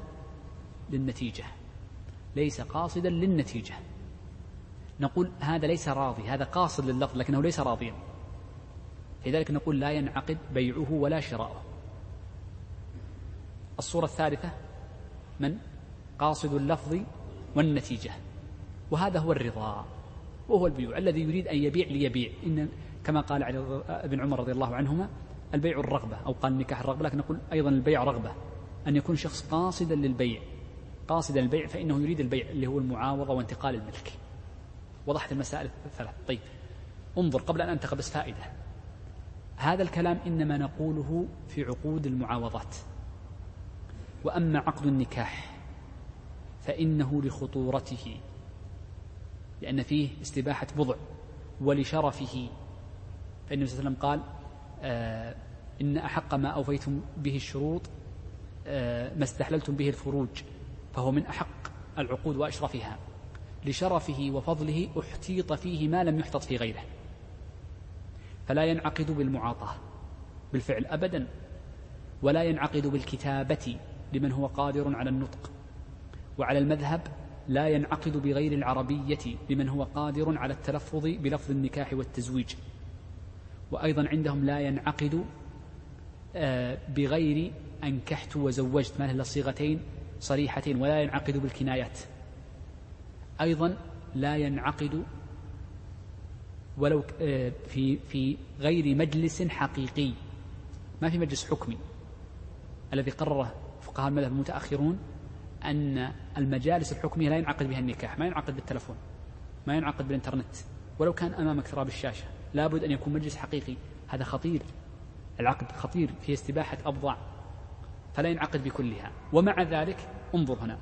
للنتيجة. ليس قاصدا للنتيجة. نقول هذا ليس راضي هذا قاصد لللفظ لكنه ليس راضيا. لذلك نقول لا ينعقد بيعه ولا شراؤه. الصورة الثالثة من؟ قاصد اللفظ والنتيجة. وهذا هو الرضا وهو البيوع الذي يريد أن يبيع ليبيع. إن كما قال علي ابن عمر رضي الله عنهما البيع الرغبة أو قال النكاح الرغبة لكن نقول أيضا البيع رغبة. أن يكون شخص قاصدا للبيع. قاصدا للبيع فإنه يريد البيع اللي هو المعاوضة وانتقال الملك. وضحت المسائل الثلاث. طيب انظر قبل أن أنتقل بس فائدة. هذا الكلام إنما نقوله في عقود المعاوضات. وأما عقد النكاح فإنه لخطورته لأن فيه استباحة بضع ولشرفه. فإن صلى الله عليه وسلم قال آه إن أحق ما أوفيتم به الشروط آه، ما استحللتم به الفروج. فهو من أحق العقود وأشرفها. لشرفه وفضله احتيط فيه ما لم يحتط في غيره. فلا ينعقد بالمعاطاة بالفعل أبدا ولا ينعقد بالكتابة لمن هو قادر على النطق. وعلى المذهب لا ينعقد بغير العربية لمن هو قادر على التلفظ بلفظ النكاح والتزويج. وأيضا عندهم لا ينعقد آه، بغير أنكحت وزوجت ما إلا صيغتين صريحتين ولا ينعقد بالكنايات. أيضا لا ينعقد ولو آه، في في غير مجلس حقيقي. ما في مجلس حكمي. الذي قرره فقهاء المذهب المتأخرون أن المجالس الحكمية لا ينعقد بها النكاح ما ينعقد بالتلفون ما ينعقد بالإنترنت. ولو كان أمامك تراب الشاشة لابد أن يكون مجلس حقيقي. هذا خطير. العقد خطير في استباحة أبضاع فلا ينعقد بكلها. ومع ذلك انظر هنا.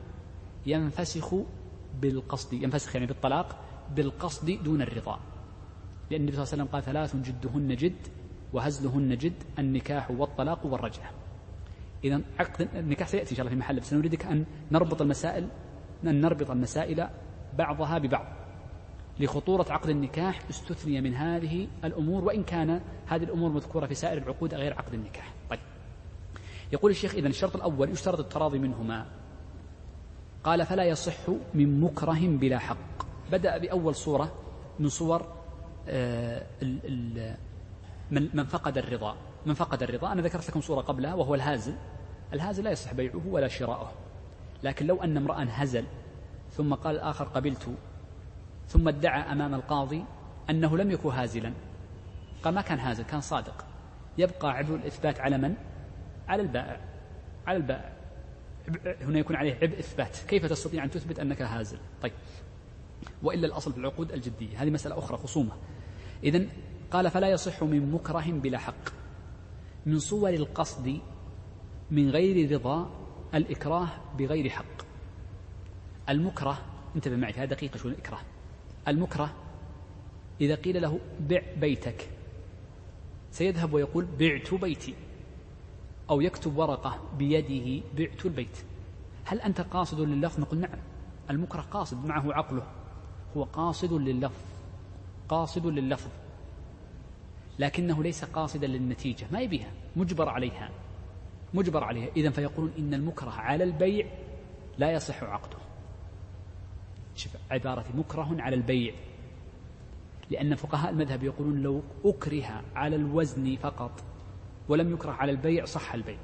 ينفسخ بالقصد ينفسخ يعني بالطلاق بالقصد دون الرضا. لأن النبي صلى الله عليه وسلم قال ثلاث جدهن جد وهزلهن جد النكاح والطلاق والرجعة. إذا عقد النكاح سيأتي إن شاء الله في محله بس نريدك أن نربط المسائل أن نربط المسائل بعضها ببعض. لخطورة عقد النكاح استثني من هذه الأمور وإن كان هذه الأمور مذكورة في سائر العقود غير عقد النكاح. يقول الشيخ إذا الشرط الأول يشترط التراضي منهما. قال فلا يصح من مكره بلا حق. بدأ بأول صورة من صور آه، من فقد الرضا. من فقد الرضا. أنا ذكرت لكم صورة قبلها وهو الهازل. الهازل لا يصح بيعه ولا شراؤه. لكن لو أن امرأ هزل ثم قال الآخر قبلت ثم ادعى أمام القاضي أنه لم يكن هازلا. قال ما كان هازل كان صادق. يبقى عبء الإثبات على من؟ على البائع على البائع. هنا يكون عليه عبء إثبات. كيف تستطيع أن تثبت أنك هازل؟ طيب. وإلا الأصل في العقود الجدية. هذه مسألة أخرى خصومة. إذا قال فلا يصح من مكره بلا حق. من صور القصد من غير رضا الإكراه بغير حق. المكره انتبه معي هذه دقيقة شو الإكراه المكره إذا قيل له بع بيتك سيذهب ويقول بعت بيتي. أو يكتب ورقة بيده بعت البيت. هل أنت قاصد لللفظ نقول نعم. المكره قاصد معه عقله. هو قاصد لللفظ قاصد لللفظ لكنه ليس قاصدا للنتيجة. ما يبيها. مجبر عليها. مجبر عليها. إذا فيقولون إن المكره على البيع لا يصح عقده. شوف عبارة مكره على البيع. لأن فقهاء المذهب يقولون لو أكره على الوزن فقط. ولم يكره على البيع صح البيع.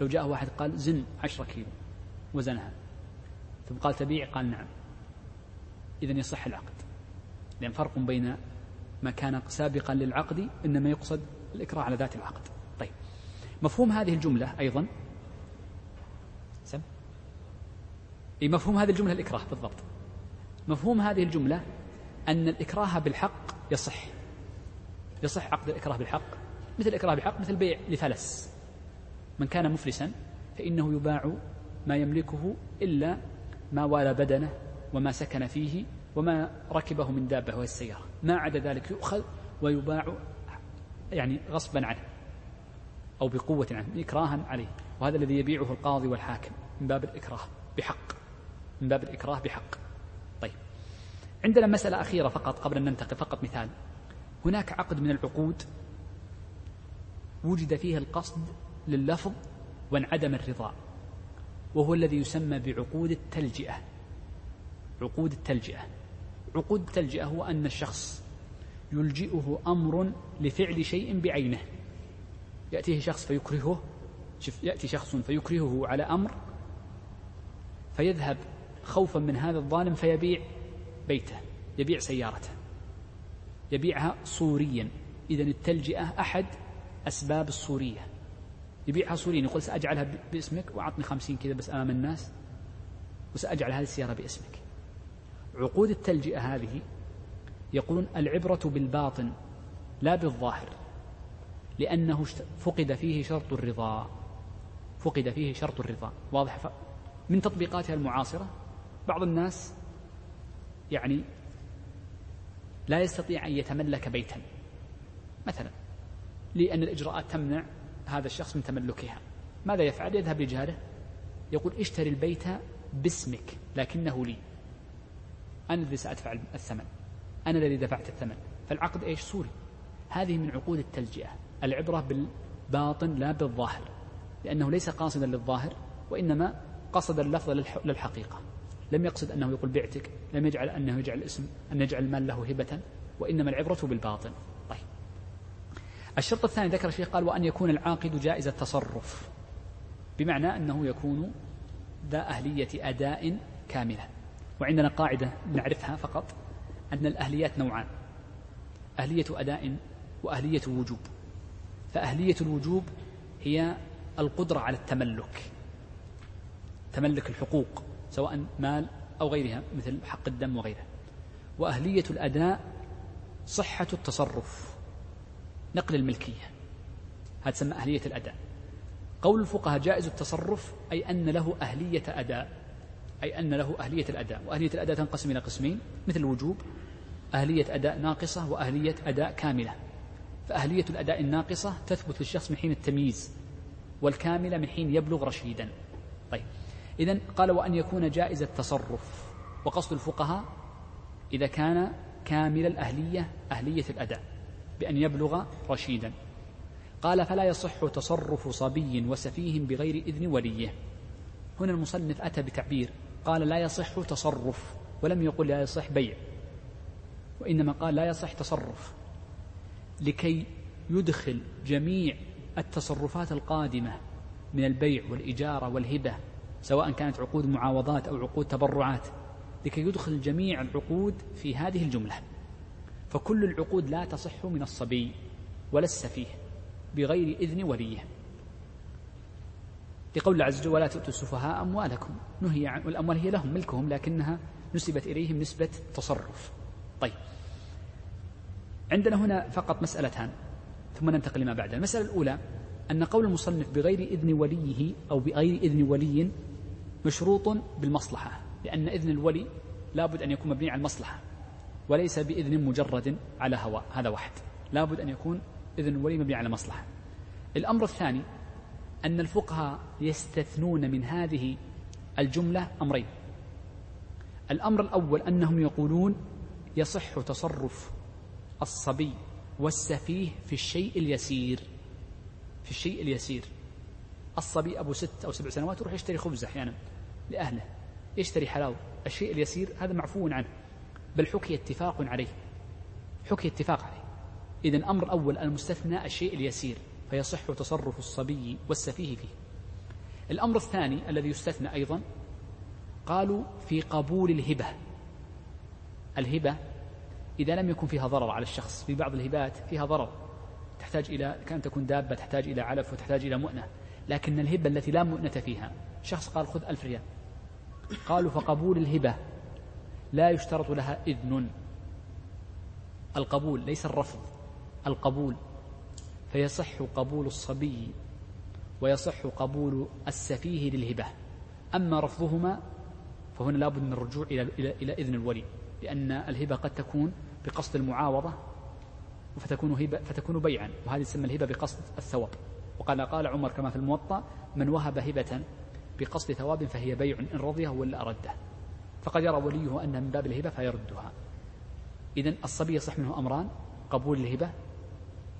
لو جاء واحد قال زن عشرة كيلو وزنها ثم قال تبيع قال نعم. إذا يصح العقد. لأن فرق بين ما كان سابقا للعقد إنما يقصد الإكراه على ذات العقد. طيب. مفهوم هذه الجملة أيضا؟ سم. أي مفهوم هذه الجملة الإكراه بالضبط. مفهوم هذه الجملة أن الإكراه بالحق يصح. يصح عقد الإكراه بالحق مثل الإكراه بالحق مثل بيع لفلس. من كان مفلسا فإنه يباع ما يملكه إلا ما والى بدنه وما سكن فيه وما ركبه من دابة وهي السيارة. ما عدا ذلك يؤخذ ويباع يعني غصبا عنه أو بقوة عنه إكراها عليه. وهذا الذي يبيعه القاضي والحاكم من باب الإكراه بحق من باب الإكراه بحق. طيب. عندنا مسألة أخيرة فقط قبل أن ننتقل فقط مثال. هناك عقد من العقود وجد فيه القصد لللفظ وانعدم الرضا وهو الذي يسمى بعقود التلجئة. عقود التلجئة. عقود التلجئة هو أن الشخص يلجئه أمر لفعل شيء بعينه. يأتيه شخص فيكرهه شوف يأتي شخص فيكرهه على أمر فيذهب خوفا من هذا الظالم فيبيع بيته يبيع سيارته يبيعها صوريا. إذا التلجئة أحد أسباب الصورية يبيعها صوريا يقول سأجعلها باسمك وأعطني خمسين كذا بس أمام الناس وسأجعل هذه السيارة باسمك. عقود التلجئة هذه يقولون العبرة بالباطن لا بالظاهر لأنه فقد فيه شرط الرضا. فقد فيه شرط الرضا. واضح؟ من تطبيقاتها المعاصرة بعض الناس يعني لا يستطيع أن يتملك بيتا مثلا. لأن الإجراءات تمنع هذا الشخص من تملكها. ماذا يفعل؟ يذهب لجاره يقول اشتري البيت باسمك لكنه لي. أنا الذي سأدفع الثمن. أنا الذي دفعت الثمن. فالعقد إيش؟ سوري. هذه من عقود التلجئة. العبرة بالباطن لا بالظاهر لأنه ليس قاصدا للظاهر وإنما قصد اللفظ للحقيقة. لم يقصد أنه يقول بعتك لم يجعل أنه يجعل الاسم أن يجعل المال له هبة وإنما العبرة بالباطن. الشرط الثاني ذكر الشيخ قال وأن يكون العاقد جائز التصرف. بمعنى أنه يكون ذا أهلية أداء كاملة. وعندنا قاعدة نعرفها فقط أن الأهليات نوعان. أهلية أداء وأهلية وجوب. فأهلية الوجوب هي القدرة على التملك. تملك الحقوق سواء مال أو غيرها مثل حق الدم وغيره وأهلية الأداء صحة التصرف. نقل الملكية. هذا تسمى أهلية الأداء. قول الفقهاء جائز التصرف أي أن له أهلية أداء. أي أن له أهلية الأداء. وأهلية الأداء تنقسم إلى قسمين مثل الوجوب أهلية أداء ناقصة وأهلية أداء كاملة. فأهلية الأداء الناقصة تثبت للشخص من حين التمييز والكاملة من حين يبلغ رشيدا. طيب. إذا قال وأن يكون جائز التصرف. وقصد الفقهاء إذا كان كامل الأهلية أهلية الأداء. بأن يبلغ رشيدا. قال فلا يصح تصرف صبي وسفيه بغير إذن وليه. هنا المصنف أتى بتعبير. قال لا يصح تصرف. ولم يقل لا يصح بيع. وإنما قال لا يصح تصرف. لكي يدخل جميع التصرفات القادمة من البيع والإجارة والهبة سواء كانت عقود معاوضات أو عقود تبرعات لكي يدخل جميع العقود في هذه الجملة. فكل العقود لا تصح من الصبي ولا السفيه بغير إذن وليه. لقول عز وجل ولا تؤتوا السفهاء أموالكم. نهي عن والأموال هي لهم ملكهم لكنها نسبت إليهم نسبة تصرف. طيب. عندنا هنا فقط مسألتان ثم ننتقل لما بعدها المسألة الأولى أن قول المصنف بغير إذن وليه أو بغير إذن ولي مشروط بالمصلحة لأن إذن الولي لابد أن يكون مبني على المصلحة. وليس بإذن مجرد على هواء هذا واحد. لابد أن يكون إذن الولي مبني على مصلحة. الأمر الثاني أن الفقهاء يستثنون من هذه الجملة أمرين. الأمر الأول أنهم يقولون يصح تصرف الصبي والسفيه في الشيء اليسير. في الشيء اليسير. الصبي أبو ست أو سبع سنوات يروح يشتري خبز أحيانا لأهله يشتري حلاوة. الشيء اليسير هذا معفو عنه. بل حكي اتفاق عليه. حكي اتفاق عليه. إذا الأمر الأول المستثنى الشيء اليسير فيصح تصرف الصبي والسفيه فيه. الأمر الثاني الذي يستثنى أيضا قالوا في قبول الهبة. الهبة إذا لم يكن فيها ضرر على الشخص في بعض الهبات فيها ضرر. تحتاج إلى كأن تكون دابة تحتاج إلى علف وتحتاج إلى مؤنة. لكن الهبة التي لا مؤنة فيها شخص قال خذ ألف ريال. قالوا فقبول الهبة. لا يشترط لها إذن. القبول ليس الرفض القبول فيصح قبول الصبي ويصح قبول السفيه للهبة. أما رفضهما فهنا لابد من الرجوع إلى, إلى, إلى إذن الولي لأن الهبة قد تكون بقصد المعاوضة فتكون هبة فتكون بيعا وهذه تسمى الهبة بقصد الثواب. وقال قال عمر كما في الموطأ من وهب هبة بقصد ثواب فهي بيع إن رضيه ولا أرده. فقد يرى وليه أنها من باب الهبة فيردها. إذا الصبي يصح منه أمران قبول الهبة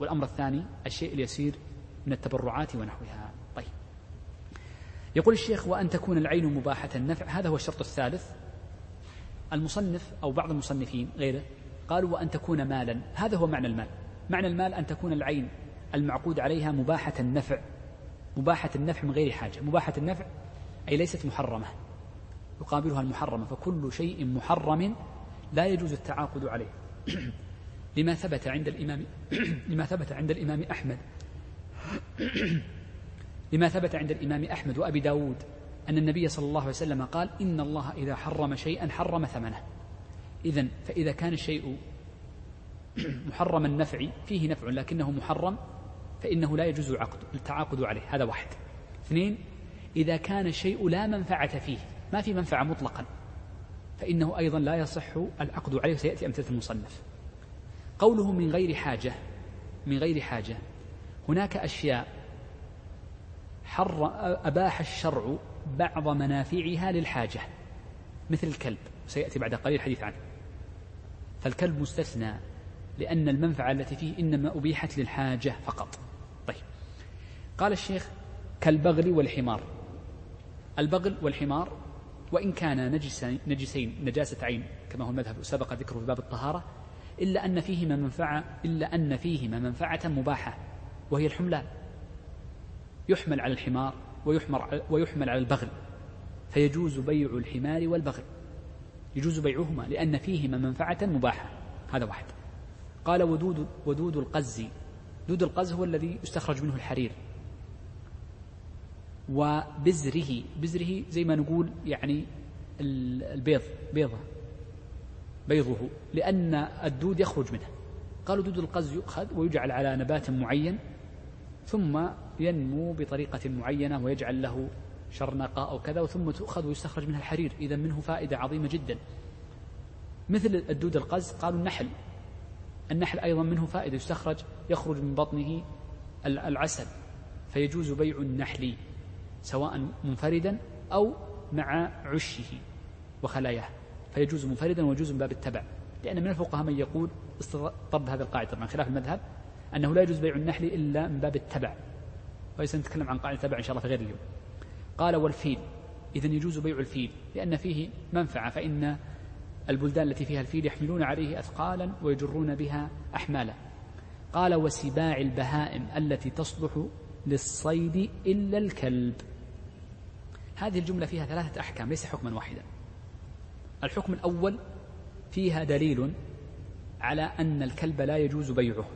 والأمر الثاني الشيء اليسير من التبرعات ونحوها. طيب. يقول الشيخ وأن تكون العين مباحة النفع. هذا هو الشرط الثالث. المصنف أو بعض المصنفين غيره قالوا وأن تكون مالا. هذا هو معنى المال. معنى المال أن تكون العين المعقود عليها مباحة النفع. مباحة النفع من غير حاجة. مباحة النفع أي ليست محرمة. يقابلها المحرمة فكل شيء محرم لا يجوز التعاقد عليه. لما ثبت عند الإمام لما ثبت عند الإمام أحمد. لما ثبت عند الإمام أحمد وأبي داود أن النبي صلى الله عليه وسلم قال إن الله إذا حرم شيئا حرم ثمنه. إذا فإذا كان الشيء محرم النفع فيه نفع لكنه محرم فإنه لا يجوز عقد التعاقد عليه. هذا واحد. اثنين إذا كان الشيء لا منفعة فيه ما في منفعة مطلقا. فإنه أيضا لا يصح العقد عليه وسيأتي أمثلة المصنف. قوله من غير حاجة من غير حاجة. هناك أشياء حر أباح الشرع بعض منافعها للحاجة مثل الكلب. سيأتي بعد قليل الحديث عنه. فالكلب مستثنى لأن المنفعة التي فيه إنما أبيحت للحاجة فقط. طيب. قال الشيخ كالبغل والحمار. البغل والحمار وإن كان نجسين, نجسين نجاسة عين كما هو المذهب سبق ذكره في باب الطهارة إلا أن فيهما منفعة إلا أن فيهما منفعة مباحة وهي الحملان يحمل على الحمار ويحمر ويحمل على البغل. فيجوز بيع الحمار والبغل. يجوز بيعهما لأن فيهما منفعة مباحة. هذا واحد. قال ودود ودود القز. دود القز هو الذي يستخرج منه الحرير. وبزره. بزره زي ما نقول يعني البيض بيضة. بيضه لأن الدود يخرج منه. قالوا دود القز يؤخذ ويجعل على نبات معين ثم ينمو بطريقة معينة ويجعل له شرنقة أو كذا ثم تؤخذ ويستخرج منها الحرير. إذا منه فائدة عظيمة جدا. مثل الدود القز قالوا النحل. النحل أيضا منه فائدة يستخرج يخرج من بطنه العسل فيجوز بيع النحل. سواء منفردا أو مع عشه وخلاياه فيجوز منفردا ويجوز من باب التبع لأن من الفقهاء من يقول طب هذه القاعدة طبعا خلاف المذهب أنه لا يجوز بيع النحل إلا من باب التبع وسنتكلم عن قاعدة التبع إن شاء الله في غير اليوم. قال والفيل إذا يجوز بيع الفيل لأن فيه منفعة فإن البلدان التي فيها الفيل يحملون عليه أثقالا ويجرون بها أحمالا. قال وسباع البهائم التي تصلح للصيد إلا الكلب. هذه الجملة فيها ثلاثة أحكام ليس حكما واحدا. الحكم الأول فيها دليل على أن الكلب لا يجوز بيعه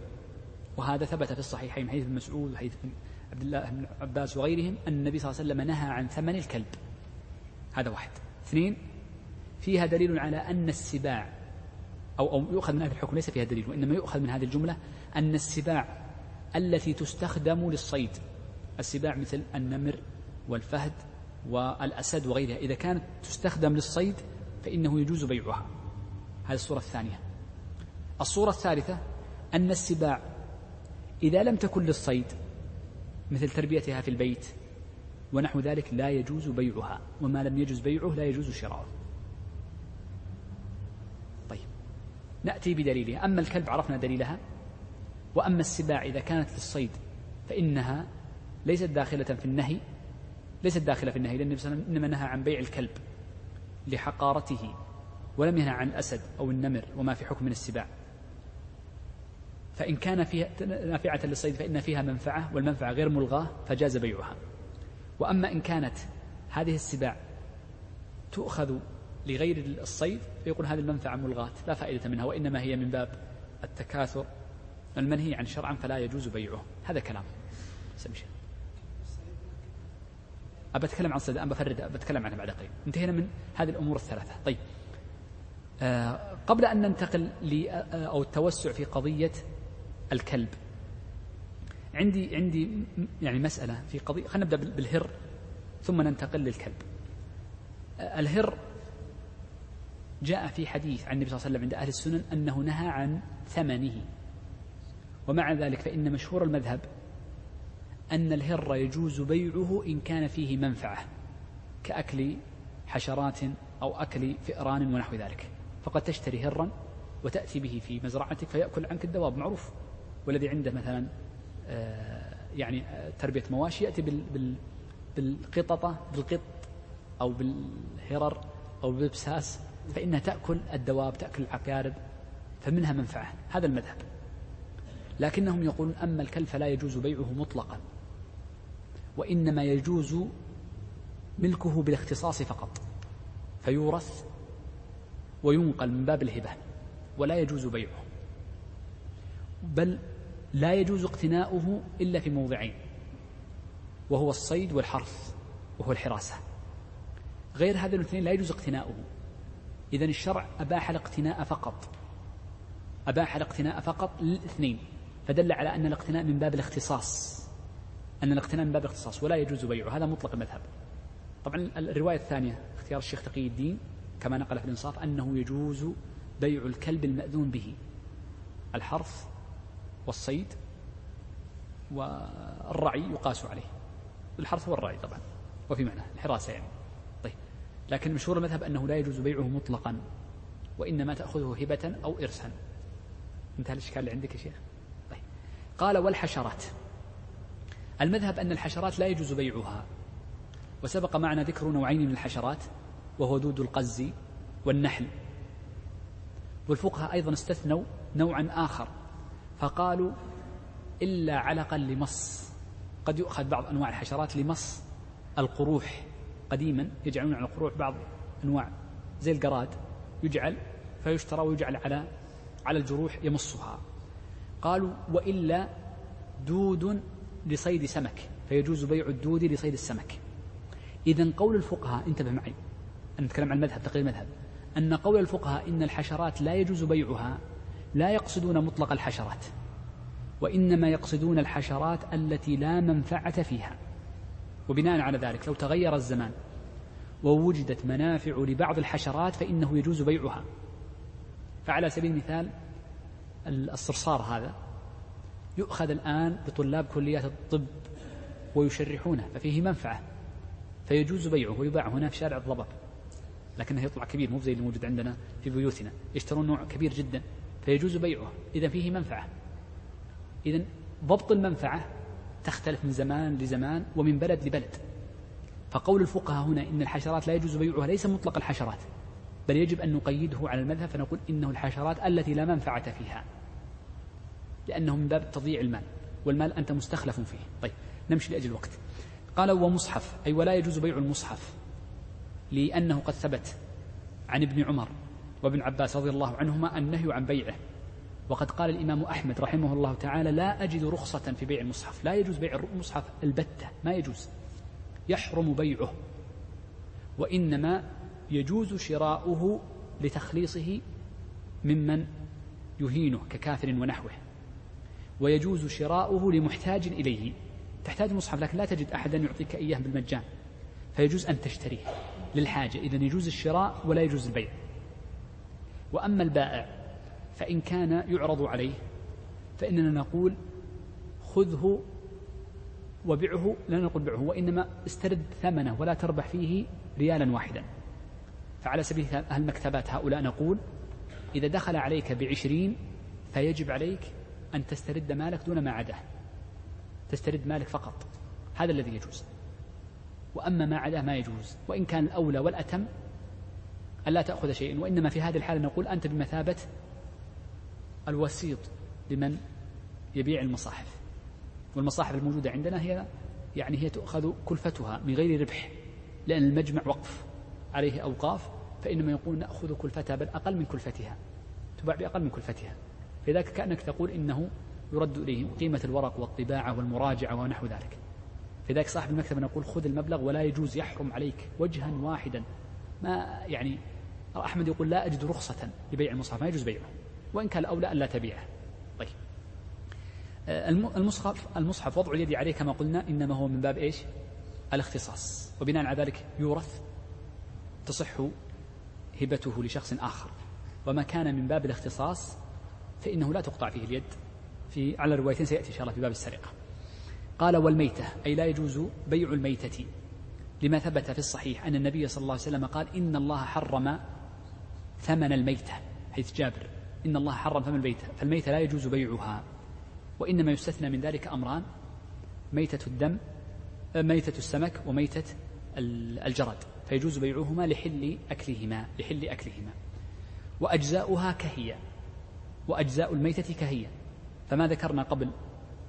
وهذا ثبت في الصحيحين حديث ابن مسعود وحديث عبد الله بن عباس وغيرهم أن النبي صلى الله عليه وسلم نهى عن ثمن الكلب. هذا واحد. اثنين فيها دليل على أن السباع أو, أو يؤخذ من هذا الحكم ليس فيها دليل وإنما يؤخذ من هذه الجملة أن السباع التي تستخدم للصيد السباع مثل النمر والفهد والأسد وغيرها. إذا كانت تستخدم للصيد فإنه يجوز بيعها. هذه الصورة الثانية. الصورة الثالثة أن السباع إذا لم تكن للصيد مثل تربيتها في البيت ونحو ذلك لا يجوز بيعها. وما لم يجوز بيعه لا يجوز شراؤه طيب. نأتي بدليلها. أما الكلب عرفنا دليلها. وأما السباع إذا كانت للصيد فإنها ليست داخلة في النهي ليست داخلة في النهي لأن النبي صلى الله عليه وسلم إنما نهى عن بيع الكلب لحقارته ولم ينهى عن الأسد أو النمر وما في حكم من السباع. فإن كان فيها نافعة للصيد فإن فيها منفعة والمنفعة غير ملغاة فجاز بيعها. وأما إن كانت هذه السباع تؤخذ لغير الصيد فيقول هذه المنفعة ملغاة لا فائدة منها وإنما هي من باب التكاثر المنهي عن شرعا فلا يجوز بيعه. هذا كلام. سمشي. أبى أتكلم عن الصيد أبى أتكلم عنها بعد قليل. انتهينا من هذه الأمور الثلاثة. طيب. آه قبل أن ننتقل آه، أو التوسع في قضية الكلب عندي عندي يعني مسألة في قضية خلينا نبدأ بالهر ثم ننتقل للكلب. آه، الهر جاء في حديث عن النبي صلى الله عليه وسلم عند أهل السنن أنه نهى عن ثمنه. ومع ذلك فإن مشهور المذهب أن الهر يجوز بيعه إن كان فيه منفعة كأكل حشرات أو أكل فئران ونحو ذلك. فقد تشتري هرا وتأتي به في مزرعتك فيأكل عنك الدواب معروف. والذي عنده مثلا آه، يعني آه، تربية مواشي يأتي بالقططة بالقط أو بالهرر أو بالبساس فإنها تأكل الدواب تأكل العقارب فمنها منفعة. هذا المذهب. لكنهم يقولون أما الكلب فلا يجوز بيعه مطلقا. وإنما يجوز ملكه بالاختصاص فقط. فيورث وينقل من باب الهبة ولا يجوز بيعه. بل لا يجوز اقتناؤه إلا في موضعين وهو الصيد والحرث وهو الحراسة. غير هذين الاثنين لا يجوز اقتناؤه. إذا الشرع أباح الاقتناء فقط. أباح الاقتناء فقط للاثنين فدل على أن الاقتناء من باب الاختصاص. أن الاقتناء من باب الاختصاص ولا يجوز بيعه هذا مطلق المذهب. طبعا الرواية الثانية اختيار الشيخ تقي الدين كما نقل في الإنصاف أنه يجوز بيع الكلب المأذون به الحرث والصيد والرعي يقاس عليه. الحرث هو الرعي طبعا وفي معنى الحراسة يعني. طيب لكن مشهور المذهب أنه لا يجوز بيعه مطلقا وإنما تأخذه هبة أو إرسا انتهى الإشكال اللي عندك يا شيخ. طيب قال والحشرات. المذهب أن الحشرات لا يجوز بيعها. وسبق معنا ذكر نوعين من الحشرات وهو دود القز والنحل. والفقهاء أيضا استثنوا نوعا آخر فقالوا إلا علقا لمص. قد يؤخذ بعض أنواع الحشرات لمص القروح قديما يجعلون على القروح بعض أنواع زي القراد يجعل فيشترى ويجعل على على الجروح يمصها. قالوا وإلا دود لصيد سمك فيجوز بيع الدود لصيد السمك. إذا قول الفقهاء انتبه معي أنا نتكلم عن المذهب تقرير المذهب أن قول الفقهاء إن الحشرات لا يجوز بيعها لا يقصدون مطلق الحشرات وإنما يقصدون الحشرات التي لا منفعة فيها. وبناء على ذلك لو تغير الزمان ووجدت منافع لبعض الحشرات فإنه يجوز بيعها. فعلى سبيل المثال الصرصار هذا يؤخذ الآن بطلاب كليات الطب ويشرحونه ففيه منفعة فيجوز بيعه ويباع هنا في شارع الضباب لكنه يطلع كبير مو زي اللي موجود عندنا في بيوتنا يشترون نوع كبير جدا فيجوز بيعه إذا فيه منفعة. إذا ضبط المنفعة تختلف من زمان لزمان ومن بلد لبلد. فقول الفقهاء هنا إن الحشرات لا يجوز بيعها ليس مطلق الحشرات بل يجب أن نقيده على المذهب فنقول إنه الحشرات التي لا منفعة فيها. لأنه من باب تضييع المال والمال أنت مستخلف فيه. طيب نمشي لأجل الوقت قال ومصحف أي ولا يجوز بيع المصحف لأنه قد ثبت عن ابن عمر وابن عباس رضي الله عنهما النهي عن بيعه. وقد قال الإمام أحمد رحمه الله تعالى لا أجد رخصة في بيع المصحف. لا يجوز بيع المصحف البتة ما يجوز. يحرم بيعه. وإنما يجوز شراؤه لتخليصه ممن يهينه ككافر ونحوه. ويجوز شراؤه لمحتاج إليه. تحتاج مصحف لكن لا تجد أحدا يعطيك إياه بالمجان. فيجوز أن تشتريه للحاجة. إذا يجوز الشراء ولا يجوز البيع. وأما البائع فإن كان يعرض عليه فإننا نقول خذه وبعه لا نقول بعه وإنما استرد ثمنه ولا تربح فيه ريالا واحدا. فعلى سبيل المكتبات هؤلاء نقول إذا دخل عليك بعشرين فيجب عليك أن تسترد مالك دون ما عداه. تسترد مالك فقط. هذا الذي يجوز. وأما ما عداه ما يجوز. وإن كان الأولى والأتم ألا تأخذ شيئا. وإنما في هذه الحالة نقول أنت بمثابة الوسيط لمن يبيع المصاحف. والمصاحف الموجودة عندنا هي يعني هي تؤخذ كلفتها من غير ربح لأن المجمع وقف عليه أوقاف فإنما يقول نأخذ كلفتها بل أقل من كلفتها. تباع بأقل من كلفتها. فذلك كأنك تقول إنه يرد إليه قيمة الورق والطباعة والمراجعة ونحو ذلك. لذلك صاحب المكتبة نقول خذ المبلغ ولا يجوز يحرم عليك وجها واحدا. ما يعني أحمد يقول لا أجد رخصة لبيع المصحف ما يجوز بيعه وإن كان الأولى ألا تبيعه. طيب. آه، المصحف المصحف وضع اليد عليه كما قلنا إنما هو من باب إيش؟ الاختصاص. وبناء على ذلك يورث تصح هبته لشخص آخر. وما كان من باب الاختصاص فإنه لا تقطع فيه اليد. في على روايتين سيأتي إن شاء الله في باب السرقة. قال والميتة أي لا يجوز بيع الميتة. لما ثبت في الصحيح أن النبي صلى الله عليه وسلم قال إن الله حرم ثمن الميتة حيث جابر. إن الله حرم ثمن الميتة فالميتة لا يجوز بيعها. وإنما يستثنى من ذلك أمران ميتة الدم ميتة السمك وميتة الجرد فيجوز بيعهما لحل أكلهما لحل أكلهما. وأجزاؤها كهي وأجزاء الميتة كهي فما ذكرنا قبل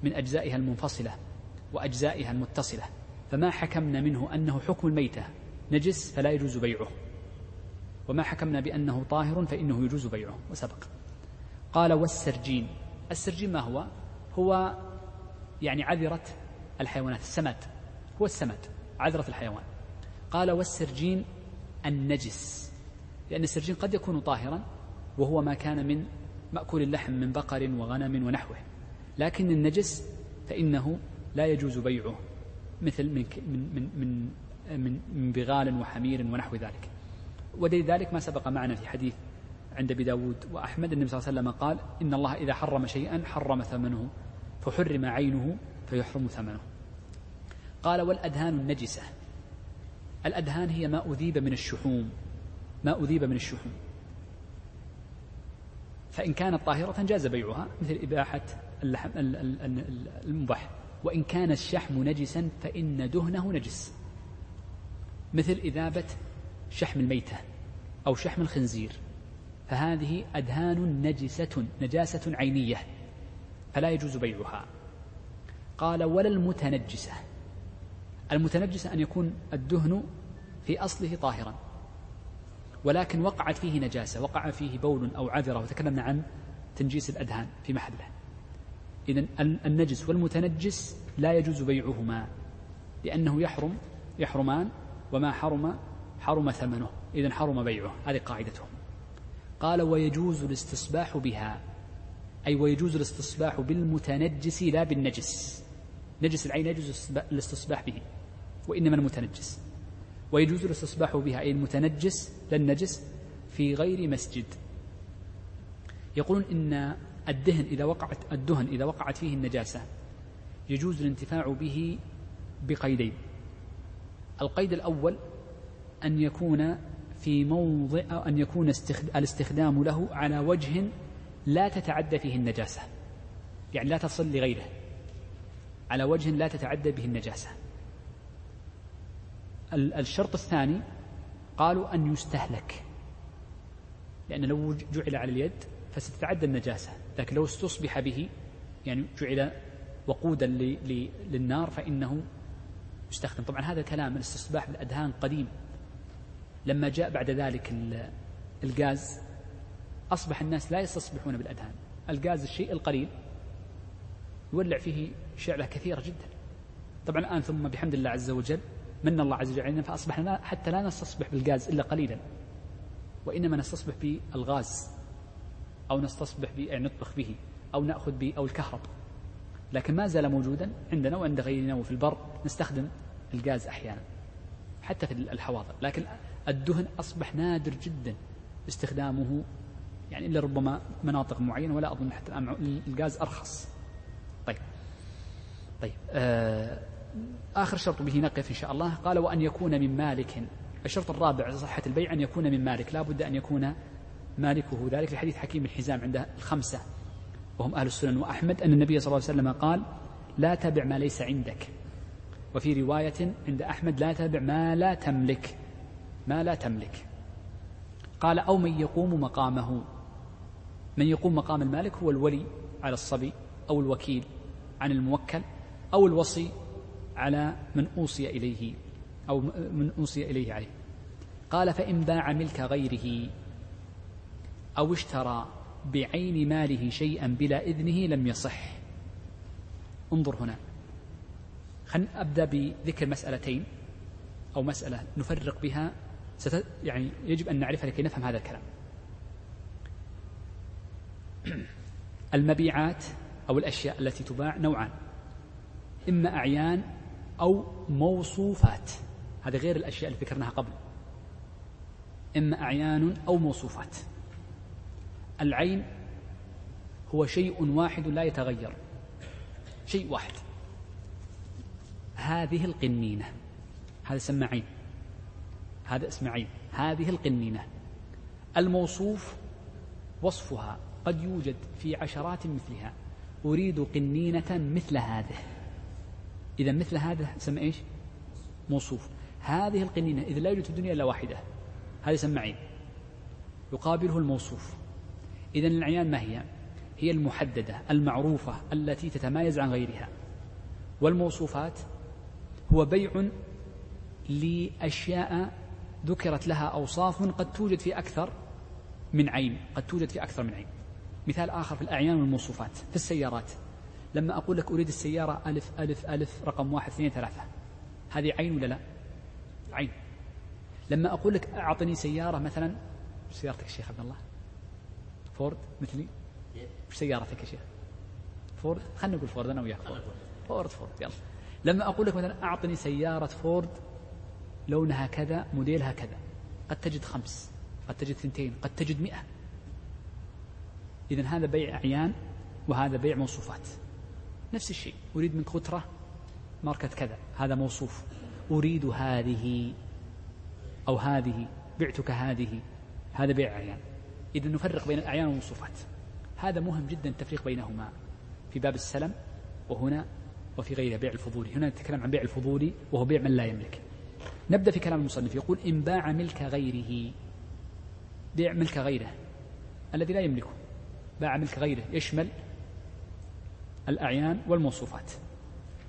من أجزائها المنفصلة وأجزائها المتصلة. فما حكمنا منه أنه حكم الميتة. نجس فلا يجوز بيعه. وما حكمنا بأنه طاهر فإنه يجوز بيعه. وسبق. قال والسرجين. السرجين ما هو؟ هو يعني عذرة الحيوانات. السماد. هو السماد. عذرة الحيوان. قال والسرجين النجس. لأن السرجين قد يكون طاهرا وهو ما كان من مأكول اللحم من بقر وغنم ونحوه. لكن النجس فإنه لا يجوز بيعه مثل من من من من, من بغال وحمير ونحو ذلك. ودليل ذلك ما سبق معنا في حديث عند أبي داود وأحمد النبي صلى الله عليه وسلم قال إن الله إذا حرم شيئا حرم ثمنه فحرم عينه فيحرم ثمنه. قال والأدهان النجسة. الأدهان هي ما أذيب من الشحوم ما أذيب من الشحوم. فإن كانت طاهرة جاز بيعها مثل إباحة اللحم المباح. وإن كان الشحم نجسا فإن دهنه نجس. مثل إذابة شحم الميتة أو شحم الخنزير. فهذه أدهان نجسة نجاسة عينية فلا يجوز بيعها. قال ولا المتنجسة المتنجسة أن يكون الدهن في أصله طاهرا. ولكن وقعت فيه نجاسة وقع فيه بول أو عذرة وتكلمنا عن تنجيس الأدهان في محله. إذا النجس والمتنجس لا يجوز بيعهما لأنه يحرم يحرمان وما حرم حرم ثمنه. إذا حرم بيعه هذه قاعدتهم. قال ويجوز الاستصباح بها. أي ويجوز الاستصباح بالمتنجس لا بالنجس. نجس العين يجوز الاستصباح به وإنما المتنجس. ويجوز الاستصباح بها أي المتنجس لا النجس في غير مسجد. يقولون إن الدهن إذا وقعت الدهن إذا وقعت فيه النجاسة يجوز الانتفاع به بقيدين. القيد الأول أن يكون في موضع أن يكون الاستخدام له على وجه لا تتعدى فيه النجاسة. يعني لا تصل لغيره. على وجه لا تتعدى به النجاسة. الشرط الثاني قالوا أن يستهلك. لأن لو جعل على اليد فستتعدى النجاسة. لكن لو استصبح به يعني جعل وقودا للنار فإنه يستخدم. طبعا هذا كلام الاستصباح بالأدهان قديم. لما جاء بعد ذلك الغاز أصبح الناس لا يستصبحون بالأدهان. الغاز الشيء القليل يولع فيه شعلة كثيرة جدا. طبعا الآن ثم بحمد الله عز وجل من الله عز وجل. علينا فأصبحنا حتى لا نستصبح بالغاز إلا قليلا. وإنما نستصبح بالغاز أو نستصبح يعني نطبخ به أو نأخذ به أو الكهرب. لكن ما زال موجودا عندنا وعند غيرنا وفي البر نستخدم الغاز أحيانا حتى في الحواضر. لكن الدهن أصبح نادر جدا استخدامه يعني إلا ربما مناطق معينة ولا أظن حتى الآن الغاز أرخص. طيب. طيب. آه آخر شرط به نقف إن شاء الله. قال وأن يكون من مالك. الشرط الرابع صحة البيع أن يكون من مالك. لا بد أن يكون مالكه. ذلك في حديث حكيم الحزام عند الخمسة وهم أهل السنن وأحمد أن النبي صلى الله عليه وسلم قال لا تبع ما ليس عندك. وفي رواية عند أحمد لا تبع ما لا تملك. ما لا تملك. قال أو من يقوم مقامه. من يقوم مقام المالك هو الولي على الصبي أو الوكيل عن الموكل أو الوصي على من أوصي إليه أو من أوصي إليه عليه. قال فإن باع ملك غيره أو اشترى بعين ماله شيئا بلا إذنه لم يصح. انظر هنا. خلنا أبدأ بذكر مسألتين أو مسألة نفرق بها. ست يعني يجب أن نعرفها لكي نفهم هذا الكلام. المبيعات أو الأشياء التي تباع نوعان. إما أعيان أو موصوفات. هذه غير الأشياء اللي ذكرناها قبل. إما أعيان أو موصوفات. العين هو شيء واحد لا يتغير. شيء واحد. هذه القنينة. هذا سمى عين. هذا اسم عين. هذه القنينة. الموصوف وصفها قد يوجد في عشرات مثلها. أريد قنينة مثل هذه. إذا مثل هذا سمى إيش؟ موصوف. هذه القنينة إذا لا يوجد في الدنيا إلا واحدة. هذا يسمى عين. يقابله الموصوف. إذا الأعيان ما هي؟ هي المحددة المعروفة التي تتمايز عن غيرها. والموصوفات هو بيع لأشياء ذكرت لها أوصاف قد توجد في أكثر من عين. قد توجد في أكثر من عين. مثال آخر في الأعيان والموصوفات في السيارات. لما أقول لك أريد السيارة ألف ألف ألف رقم واحد اثنين ثلاثة هذه عين ولا لا؟ عين. لما أقول لك أعطني سيارة مثلا سيارتك يا شيخ عبد الله؟ فورد مثلي؟ وش سيارتك يا شيخ؟ فورد؟ خلينا نقول فورد أنا وياك فورد. فورد فورد يلا. لما أقول لك مثلا أعطني سيارة فورد لونها كذا موديلها كذا قد تجد خمس قد تجد ثنتين قد تجد مئة. إذا هذا بيع أعيان وهذا بيع موصوفات. نفس الشيء. أريد منك غترة ماركة كذا. هذا موصوف. أريد هذه أو هذه. بعتك هذه. هذا بيع أعيان. إذا نفرق بين الأعيان والموصوفات. هذا مهم جدا التفريق بينهما. في باب السلم وهنا وفي غيره بيع الفضولي هنا نتكلم عن بيع الفضولي وهو بيع من لا يملك. نبدأ في كلام المصنف. يقول إن باع ملك غيره. بيع ملك غيره. الذي لا يملكه. باع ملك غيره. يشمل الأعيان والموصوفات.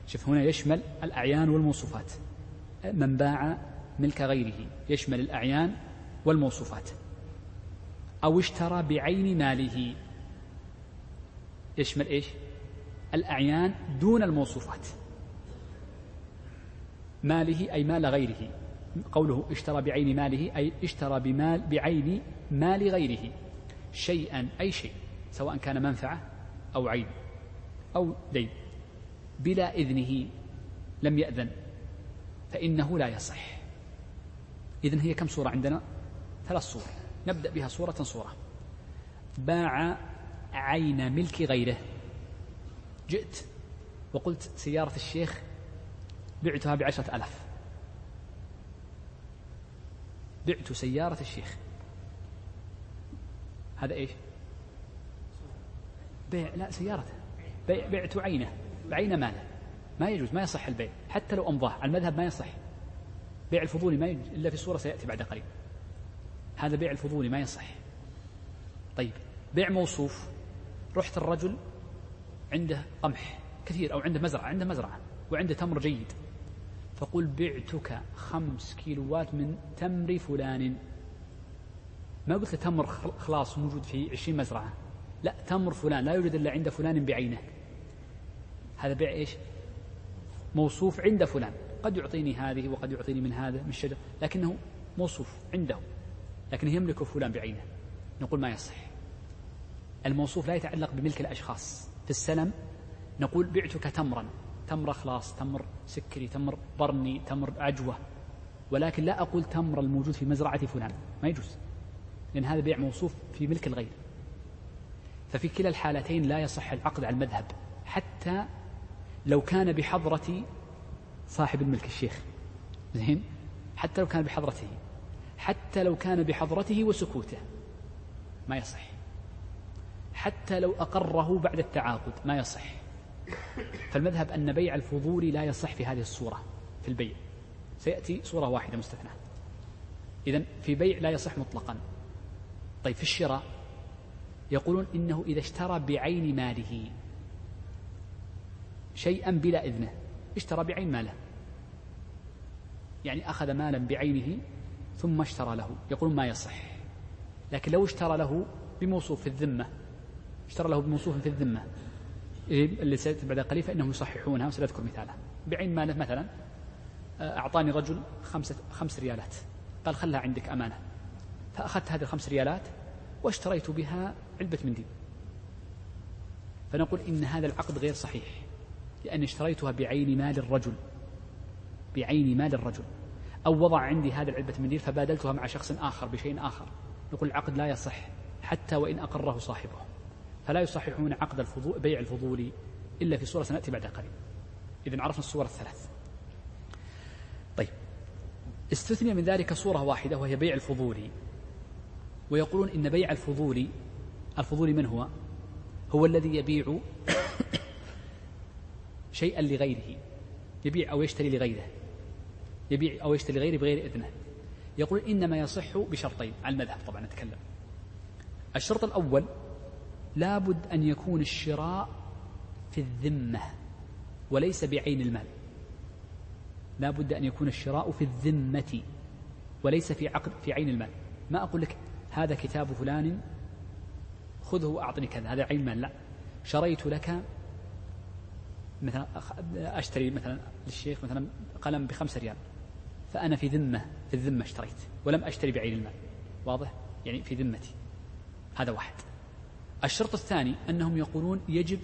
شوف هنا يشمل الأعيان والموصوفات. من باع ملك غيره يشمل الأعيان والموصوفات. أو اشترى بعين ماله. يشمل إيش؟ الأعيان دون الموصوفات. ماله أي مال غيره. قوله اشترى بعين ماله أي اشترى بمال بعين مال غيره. شيئا أي شيء سواء كان منفعة أو عين. أو دين. بلا إذنه لم يأذن فإنه لا يصح. إذن هي كم صورة عندنا؟ ثلاث صور نبدأ بها صورة صورة باع عين ملك غيره. جئت وقلت سيارة الشيخ بعتها بعشرة ألاف بعت سيارة الشيخ. هذا إيش؟ بيع. لا سيارته. بعت عينه بعين ماله. ما يجوز ما يصح البيع. حتى لو أمضاه على المذهب ما يصح. بيع الفضولي ما يجوز إلا في صورة سيأتي بعد قليل هذا بيع الفضولي ما يصح. طيب بيع موصوف رحت الرجل عنده قمح كثير أو عنده مزرعة عنده مزرعة وعنده تمر جيد. فقل بعتك خمس كيلوات من تمر فلان. ما قلت تمر خلاص موجود في عشرين مزرعة. لا تمر فلان لا يوجد إلا عند فلان بعينه. هذا بيع إيش؟ موصوف عند فلان. قد يعطيني هذه وقد يعطيني من هذا من الشجر لكنه موصوف عنده لكنه يملك فلان بعينه. نقول ما يصح. الموصوف لا يتعلق بملك الأشخاص. في السلم نقول بعتك تمرا. تمر خلاص تمر سكري تمر برني تمر عجوة. ولكن لا أقول تمر الموجود في مزرعة فلان. ما يجوز. لأن هذا بيع موصوف في ملك الغير. ففي كلا الحالتين لا يصح العقد على المذهب. حتى لو كان بحضرة صاحب الملك الشيخ. زين؟ حتى لو كان بحضرته. حتى لو كان بحضرته وسكوته. ما يصح. حتى لو أقره بعد التعاقد. ما يصح. فالمذهب أن بيع الفضول لا يصح في هذه الصورة في البيع. سيأتي صورة واحدة مستثنى إذا في بيع لا يصح مطلقا. طيب في الشراء يقولون إنه إذا اشترى بعين ماله شيئا بلا إذنه اشترى بعين ماله. يعني أخذ مالا بعينه ثم اشترى له يقولون ما يصح. لكن لو اشترى له بموصوف في الذمة اشترى له بموصوف في الذمة اللي سيأتي بعد قليل فإنهم يصححونها وسأذكر مثالها بعين ماله مثلا أعطاني رجل خمسة خمس ريالات. قال خلها عندك أمانة. فأخذت هذه الخمس ريالات واشتريت بها علبة منديل. فنقول إن هذا العقد غير صحيح. لأني اشتريتها بعين مال الرجل. بعين مال الرجل. أو وضع عندي هذه العلبة منديل فبادلتها مع شخص آخر بشيء آخر. نقول العقد لا يصح حتى وإن أقره صاحبه. فلا يصححون عقد الفضول بيع الفضول إلا في صورة سنأتي بعد قليل. إذا عرفنا الصور الثلاث. طيب. استثني من ذلك صورة واحدة وهي بيع الفضول. ويقولون إن بيع الفضول الفضول من هو؟ هو الذي يبيع شيئا لغيره يبيع أو يشتري لغيره يبيع أو يشتري لغيره بغير إذنه. يقول إنما يصح بشرطين على المذهب طبعا نتكلم. الشرط الأول لابد أن يكون الشراء في الذمة وليس بعين المال. لابد أن يكون الشراء في الذمة وليس في عقد في عين المال. ما أقول لك هذا كتاب فلان خذه وأعطني كذا هذا عين مال لا. شريت لك مثلا أشتري مثلا للشيخ مثلا قلم بخمسة ريال. فأنا في ذمة في الذمة اشتريت ولم أشتري بعين المال. واضح؟ يعني في ذمتي. هذا واحد. الشرط الثاني أنهم يقولون يجب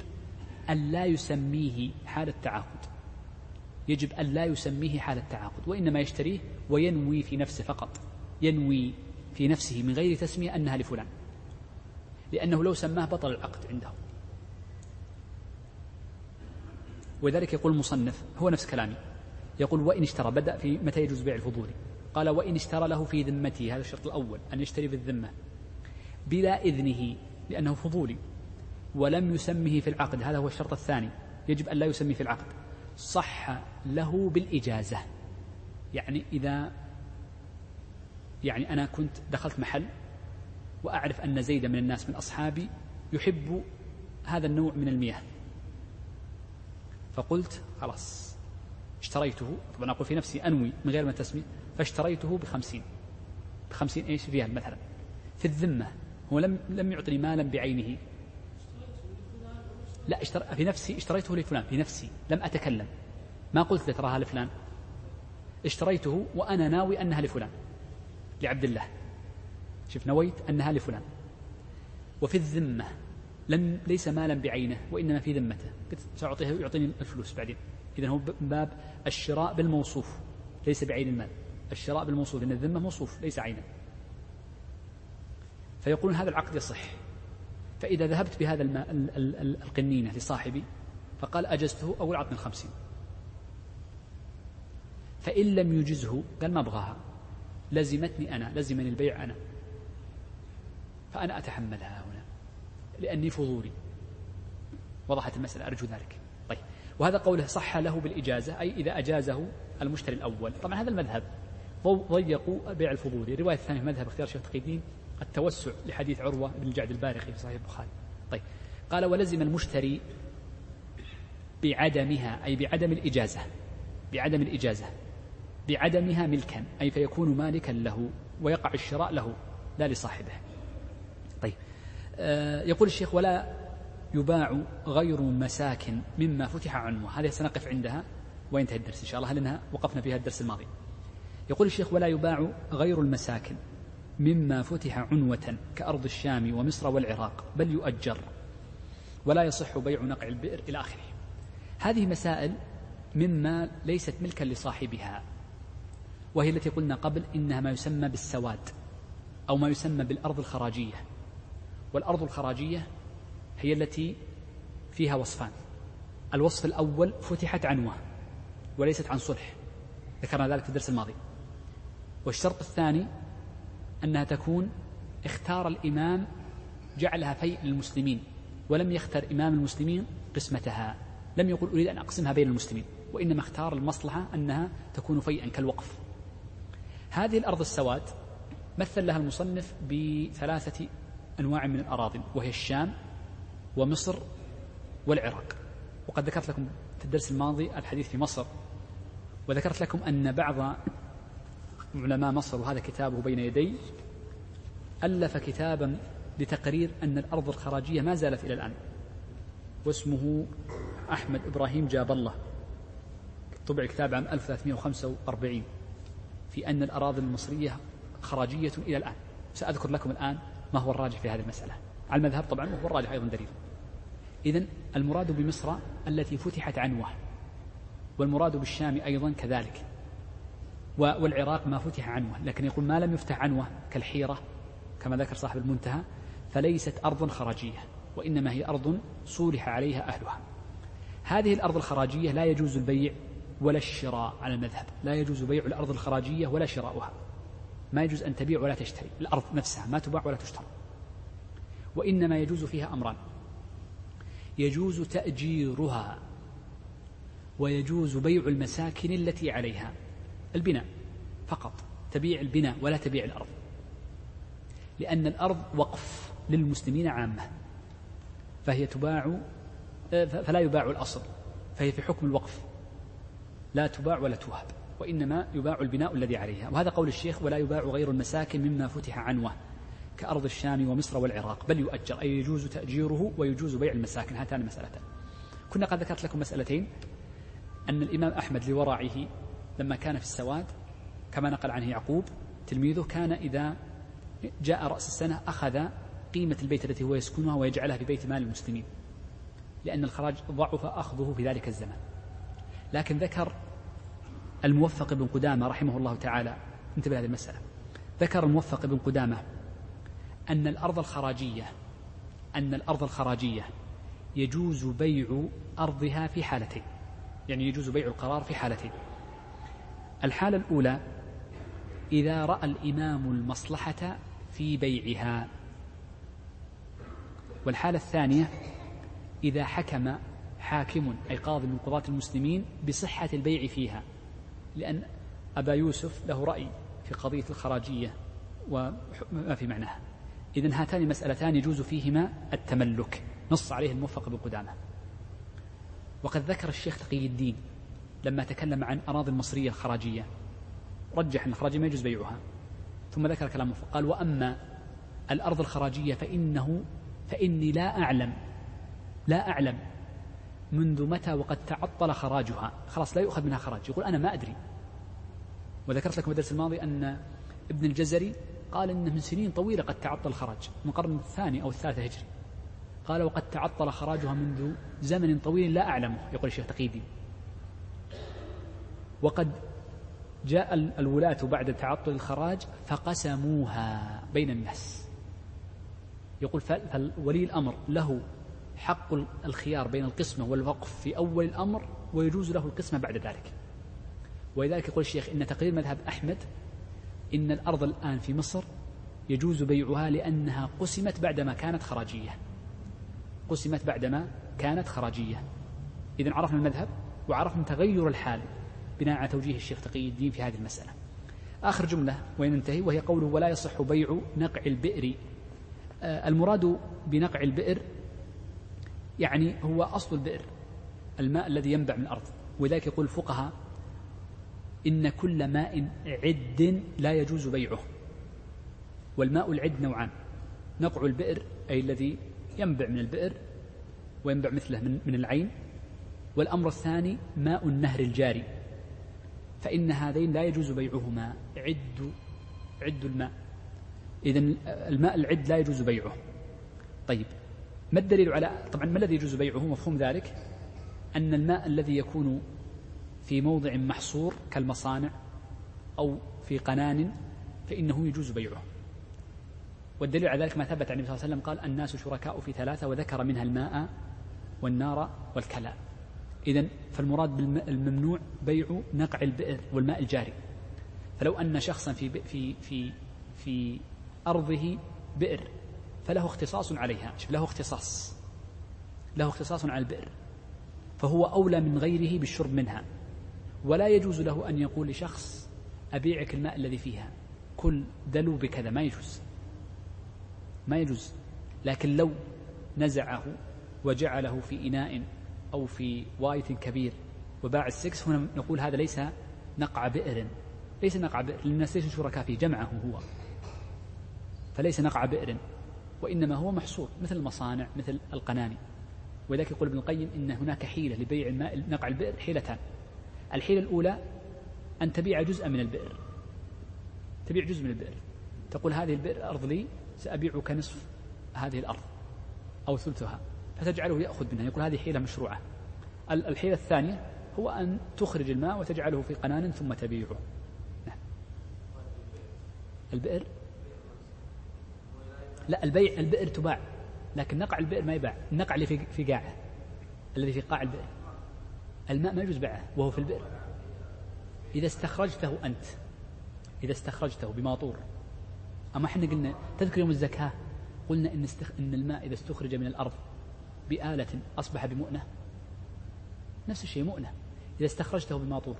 أن لا يسميه حال التعاقد. يجب أن لا يسميه حال التعاقد وإنما يشتريه وينوي في نفسه فقط. ينوي في نفسه من غير تسمية أنها لفلان. لأنه لو سماه بطل العقد عنده. ولذلك يقول المصنف هو نفس كلامي. يقول وإن اشترى بدأ في متى يجوز بيع الفضولي قال وإن اشترى له في ذمته هذا الشرط الأول أن يشتري في الذمة بلا إذنه لأنه فضولي. ولم يسمه في العقد هذا هو الشرط الثاني. يجب أن لا يسمي في العقد. صح له بالإجازة. يعني إذا يعني أنا كنت دخلت محل وأعرف أن زيدا من الناس من أصحابي يحب هذا النوع من المياه. فقلت خلاص. اشتريته طبعا أقول في نفسي أنوي من غير ما تسمي فاشتريته بخمسين. بخمسين إيش؟ ريال مثلا. في الذمة. هو لم لم يعطني مالا بعينه. لا اشتر... في نفسي اشتريته لفلان في نفسي لم أتكلم. ما قلت له تراها لفلان. اشتريته وأنا ناوي أنها لفلان. لعبد الله. شوف نويت أنها لفلان. وفي الذمة. لم ليس مالا بعينه وإنما في ذمته. قلت سأعطيه يعطيني الفلوس بعدين. إذا هو باب الشراء بالموصوف ليس بعين المال. الشراء بالموصوف لأن الذمة موصوف ليس عينا فيقولون هذا العقد يصح. فإذا ذهبت بهذا الماء القنينة لصاحبي فقال أجزته أو العقد الخمسين فإن لم يجزه قال ما أبغاها. لزمتني أنا لزمني البيع أنا. فأنا أتحملها هنا. لأني فضولي. وضحت المسألة أرجو ذلك. طيب. وهذا قوله صح له بالإجازة أي إذا أجازه المشتري الأول. طبعا هذا المذهب. ضيقوا بيع الفضولي الرواية الثانية مذهب اختيار شيخ تقي التوسع لحديث عروة بن الجعد البارقي في صحيح البخاري. طيب. قال ولزم المشتري بعدمها أي بعدم الإجازة. بعدم الإجازة. بعدمها ملكا أي فيكون مالكا له ويقع الشراء له لا لصاحبه. يقول الشيخ ولا يباع غير مساكن مما فتح عنوه هذه سنقف عندها وينتهي الدرس إن شاء الله لأنها وقفنا فيها الدرس الماضي. يقول الشيخ ولا يباع غير المساكن مما فتح عنوة كأرض الشام ومصر والعراق بل يؤجر ولا يصح بيع نقع البئر إلى آخره. هذه مسائل مما ليست ملكا لصاحبها وهي التي قلنا قبل إنها ما يسمى بالسواد أو ما يسمى بالأرض الخراجية. والأرض الخراجية هي التي فيها وصفان. الوصف الأول فتحت عنوة وليست عن صلح. ذكرنا ذلك في الدرس الماضي. والشرط الثاني أنها تكون اختار الإمام جعلها فيء للمسلمين ولم يختر إمام المسلمين قسمتها. لم يقل أريد أن أقسمها بين المسلمين وإنما اختار المصلحة أنها تكون فيئا كالوقف. هذه الأرض السواد مثل لها المصنف بثلاثة أنواع من الأراضي وهي الشام ومصر والعراق. وقد ذكرت لكم في الدرس الماضي الحديث في مصر وذكرت لكم أن بعض علماء مصر وهذا كتابه بين يدي ألف كتابا لتقرير أن الأرض الخراجية ما زالت إلى الآن واسمه أحمد إبراهيم جاب الله. طبع كتاب عام 1345 في أن الأراضي المصرية خراجية إلى الآن. سأذكر لكم الآن ما هو الراجح في هذه المسألة. على المذهب طبعا وهو الراجح أيضا دليل. إذا المراد بمصر التي فتحت عنوة والمراد بالشام أيضا كذلك والعراق ما فتح عنوة لكن يقول ما لم يفتح عنوة كالحيرة كما ذكر صاحب المنتهى فليست أرض خراجية وإنما هي أرض صولح عليها أهلها. هذه الأرض الخراجية لا يجوز البيع ولا الشراء على المذهب لا يجوز بيع الأرض الخراجية ولا شراؤها. ما يجوز أن تبيع ولا تشتري. الأرض نفسها ما تباع ولا تشترى وإنما يجوز فيها أمران. يجوز تأجيرها ويجوز بيع المساكن التي عليها. البناء فقط. تبيع البناء ولا تبيع الأرض. لأن الأرض وقف للمسلمين عامة. فهي تباع فلا يباع الأصل. فهي في حكم الوقف. لا تباع ولا توهب وإنما يباع البناء الذي عليها. وهذا قول الشيخ ولا يباع غير المساكن مما فتح عنوة كأرض الشام ومصر والعراق بل يؤجر. أي يجوز تأجيره ويجوز بيع المساكن هاتان المسألتان. كنا قد ذكرت لكم مسألتين أن الإمام أحمد لورعه لما كان في السواد كما نقل عنه يعقوب تلميذه كان إذا جاء رأس السنة أخذ قيمة البيت التي هو يسكنها ويجعلها في بيت مال المسلمين لأن الخراج ضعف أخذه في ذلك الزمان. لكن ذكر الموفق بن قدامة رحمه الله تعالى. انتبه هذه المسألة. ذكر الموفق بن قدامة أن الأرض الخراجية أن الأرض الخراجية يجوز بيع أرضها في حالتين. يعني يجوز بيع القرار في حالتين. الحالة الأولى إذا رأى الإمام المصلحة في بيعها. والحالة الثانية إذا حكم حاكم أي قاضي من قضاة المسلمين بصحة البيع فيها. لأن أبا يوسف له رأي في قضية الخراجية وما في معناها. إذن هاتان المسألتان يجوز فيهما التملك. نص عليه الموفق بن قدامة. وقد ذكر الشيخ تقي الدين لما تكلم عن أراضي المصرية الخراجية. رجح أن الخراجية ما يجوز بيعها. ثم ذكر كلامه قال وأما الأرض الخراجية فإنه فإني لا أعلم لا أعلم منذ متى وقد تعطل خراجها؟ خلاص لا يؤخذ منها خراج. يقول أنا ما أدري. وذكرت لكم الدرس الماضي أن ابن الجزري قال إنه من سنين طويلة قد تعطل الخراج من القرن الثاني أو الثالث هجري. قال وقد تعطل خراجها منذ زمن طويل لا أعلمه يقول الشيخ تقيدي وقد جاء الولاة بعد تعطل الخراج فقسموها بين الناس. يقول فولي الأمر له حق الخيار بين القسمة والوقف في أول الأمر ويجوز له القسمة بعد ذلك. ولذلك يقول الشيخ إن تقرير مذهب أحمد إن الأرض الآن في مصر يجوز بيعها لأنها قسمت بعدما كانت خراجية. قسمت بعدما كانت خراجية. إذا عرفنا المذهب وعرفنا تغير الحال بناء على توجيه الشيخ تقي الدين في هذه المسألة. آخر جملة وننتهي وهي قوله ولا يصح بيع نقع البئر. آه، المراد بنقع البئر يعني هو أصل البئر الماء الذي ينبع من الأرض. ولذلك يقول الفقهاء إن كل ماء عد لا يجوز بيعه. والماء العد نوعان. نقع البئر أي الذي ينبع من البئر وينبع مثله من, من العين. والأمر الثاني ماء النهر الجاري. فإن هذين لا يجوز بيعهما. عد عد الماء. إذا الماء العد لا يجوز بيعه. طيب. ما الدليل على طبعا ما الذي يجوز بيعه مفهوم ذلك؟ أن الماء الذي يكون في موضع محصور كالمصانع أو في قنان فإنه يجوز بيعه. والدليل على ذلك ما ثبت عن النبي صلى الله عليه وسلم قال الناس شركاء في ثلاثة وذكر منها الماء والنار والكلاء إذا فالمراد بالممنوع بيع نقع البئر والماء الجاري. فلو أن شخصا في في في في أرضه بئر فله اختصاص عليها. له اختصاص. له اختصاص على البئر. فهو أولى من غيره بالشرب منها. ولا يجوز له أن يقول لشخص أبيعك الماء الذي فيها. كل دلو بكذا. ما يجوز. ما يجوز. لكن لو نزعه وجعله في إناء أو في وايت كبير وباع السكس هنا نقول هذا ليس نقع بئر. ليس نقع بئر. لأن الناس ليسوا شركاء فيه جمعه هو. فليس نقع بئر. وإنما هو محصور مثل المصانع مثل القناني. ولذلك يقول ابن القيم إن هناك حيلة لبيع الماء نقع البئر حيلتان. الحيلة الأولى أن تبيع جزءا من البئر. تبيع جزء من البئر. تقول هذه البئر أرض لي سأبيعك نصف هذه الأرض أو ثلثها فتجعله يأخذ منها. يقول هذه حيلة مشروعة. الحيلة الثانية هو أن تخرج الماء وتجعله في قنان ثم تبيعه. نعم. البئر لا البيع البئر تباع لكن نقع البئر ما يباع النقع اللي في في قاعة الذي في قاع البئر. الماء ما يجوز بيعه وهو في البئر. إذا استخرجته أنت إذا استخرجته بماطور. أما إحنا قلنا تذكر يوم الزكاة؟ قلنا إن, استخ... إن الماء إذا استخرج من الأرض بآلة أصبح بمؤنة. نفس الشيء مؤنة. إذا استخرجته بماطور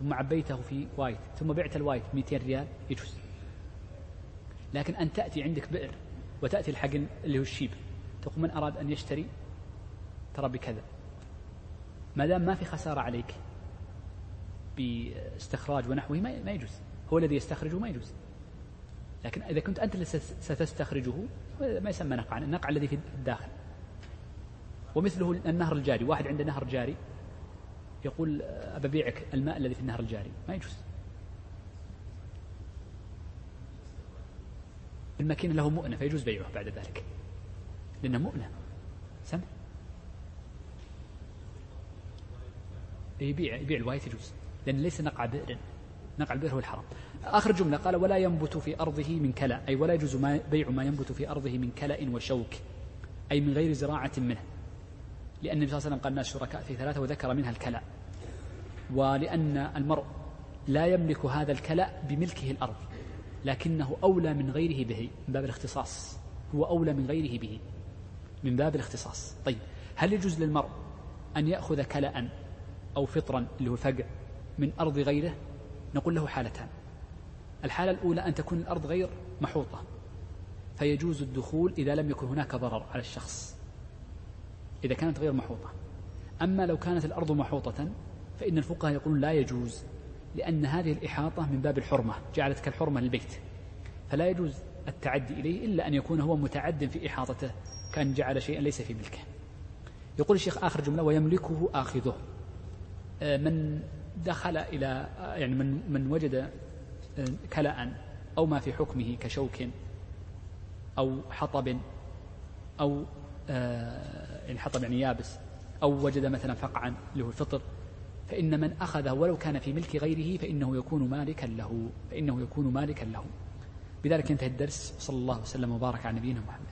ثم عبيته في وايت ثم بعت الوايت 200 ريال يجوز. لكن أن تأتي عندك بئر وتأتي الحقن اللي هو الشيب. تقول من أراد أن يشتري؟ ترى بكذا. ما دام ما في خسارة عليك باستخراج ونحوه ما يجوز. هو الذي يستخرجه ما يجوز. لكن إذا كنت أنت الذي ستستخرجه ما يسمى نقعا. النقع الذي في الداخل. ومثله النهر الجاري. واحد عنده نهر جاري يقول أبيعك الماء الذي في النهر الجاري. ما يجوز. الماكينة له مؤنة فيجوز بيعه بعد ذلك. لأنه مؤنة. سمع؟ يبيع يبيع الوايت يجوز. لأن ليس نقع بئر. نقع البئر هو الحرام. آخر جملة قال ولا ينبت في أرضه من كلأ. أي ولا يجوز ما بيع ما ينبت في أرضه من كلأ وشوك. أي من غير زراعة منه. لأن النبي صلى الله عليه وسلم قال الناس شركاء في ثلاثة وذكر منها الكلأ. ولأن المرء لا يملك هذا الكلأ بملكه الأرض. لكنه أولى من غيره به من باب الاختصاص. هو أولى من غيره به من باب الاختصاص. طيب هل يجوز للمرء أن يأخذ كلأ أو فطرا اللي هو الفقع من أرض غيره؟ نقول له حالتان. الحالة الأولى أن تكون الأرض غير محوطة. فيجوز الدخول إذا لم يكن هناك ضرر على الشخص إذا كانت غير محوطة. أما لو كانت الأرض محوطة فإن الفقهاء يقولون لا يجوز لأن هذه الإحاطة من باب الحرمة جعلت كالحرمة للبيت. فلا يجوز التعدي إليه إلا أن يكون هو متعد في إحاطته كأن جعل شيئا ليس في ملكه. يقول الشيخ آخر جملة ويملكه آخذه. آه، من دخل إلى آه، يعني من من وجد آه، كلاء أو ما في حكمه كشوك أو حطب أو يعني حطب يعني يابس أو وجد مثلا فقعا اللي هو الفطر فإن من أخذه ولو كان في ملك غيره فإنه يكون مالكا له فإنه يكون مالكا له. بذلك انتهى الدرس صلى الله وسلم وبارك على نبينا محمد.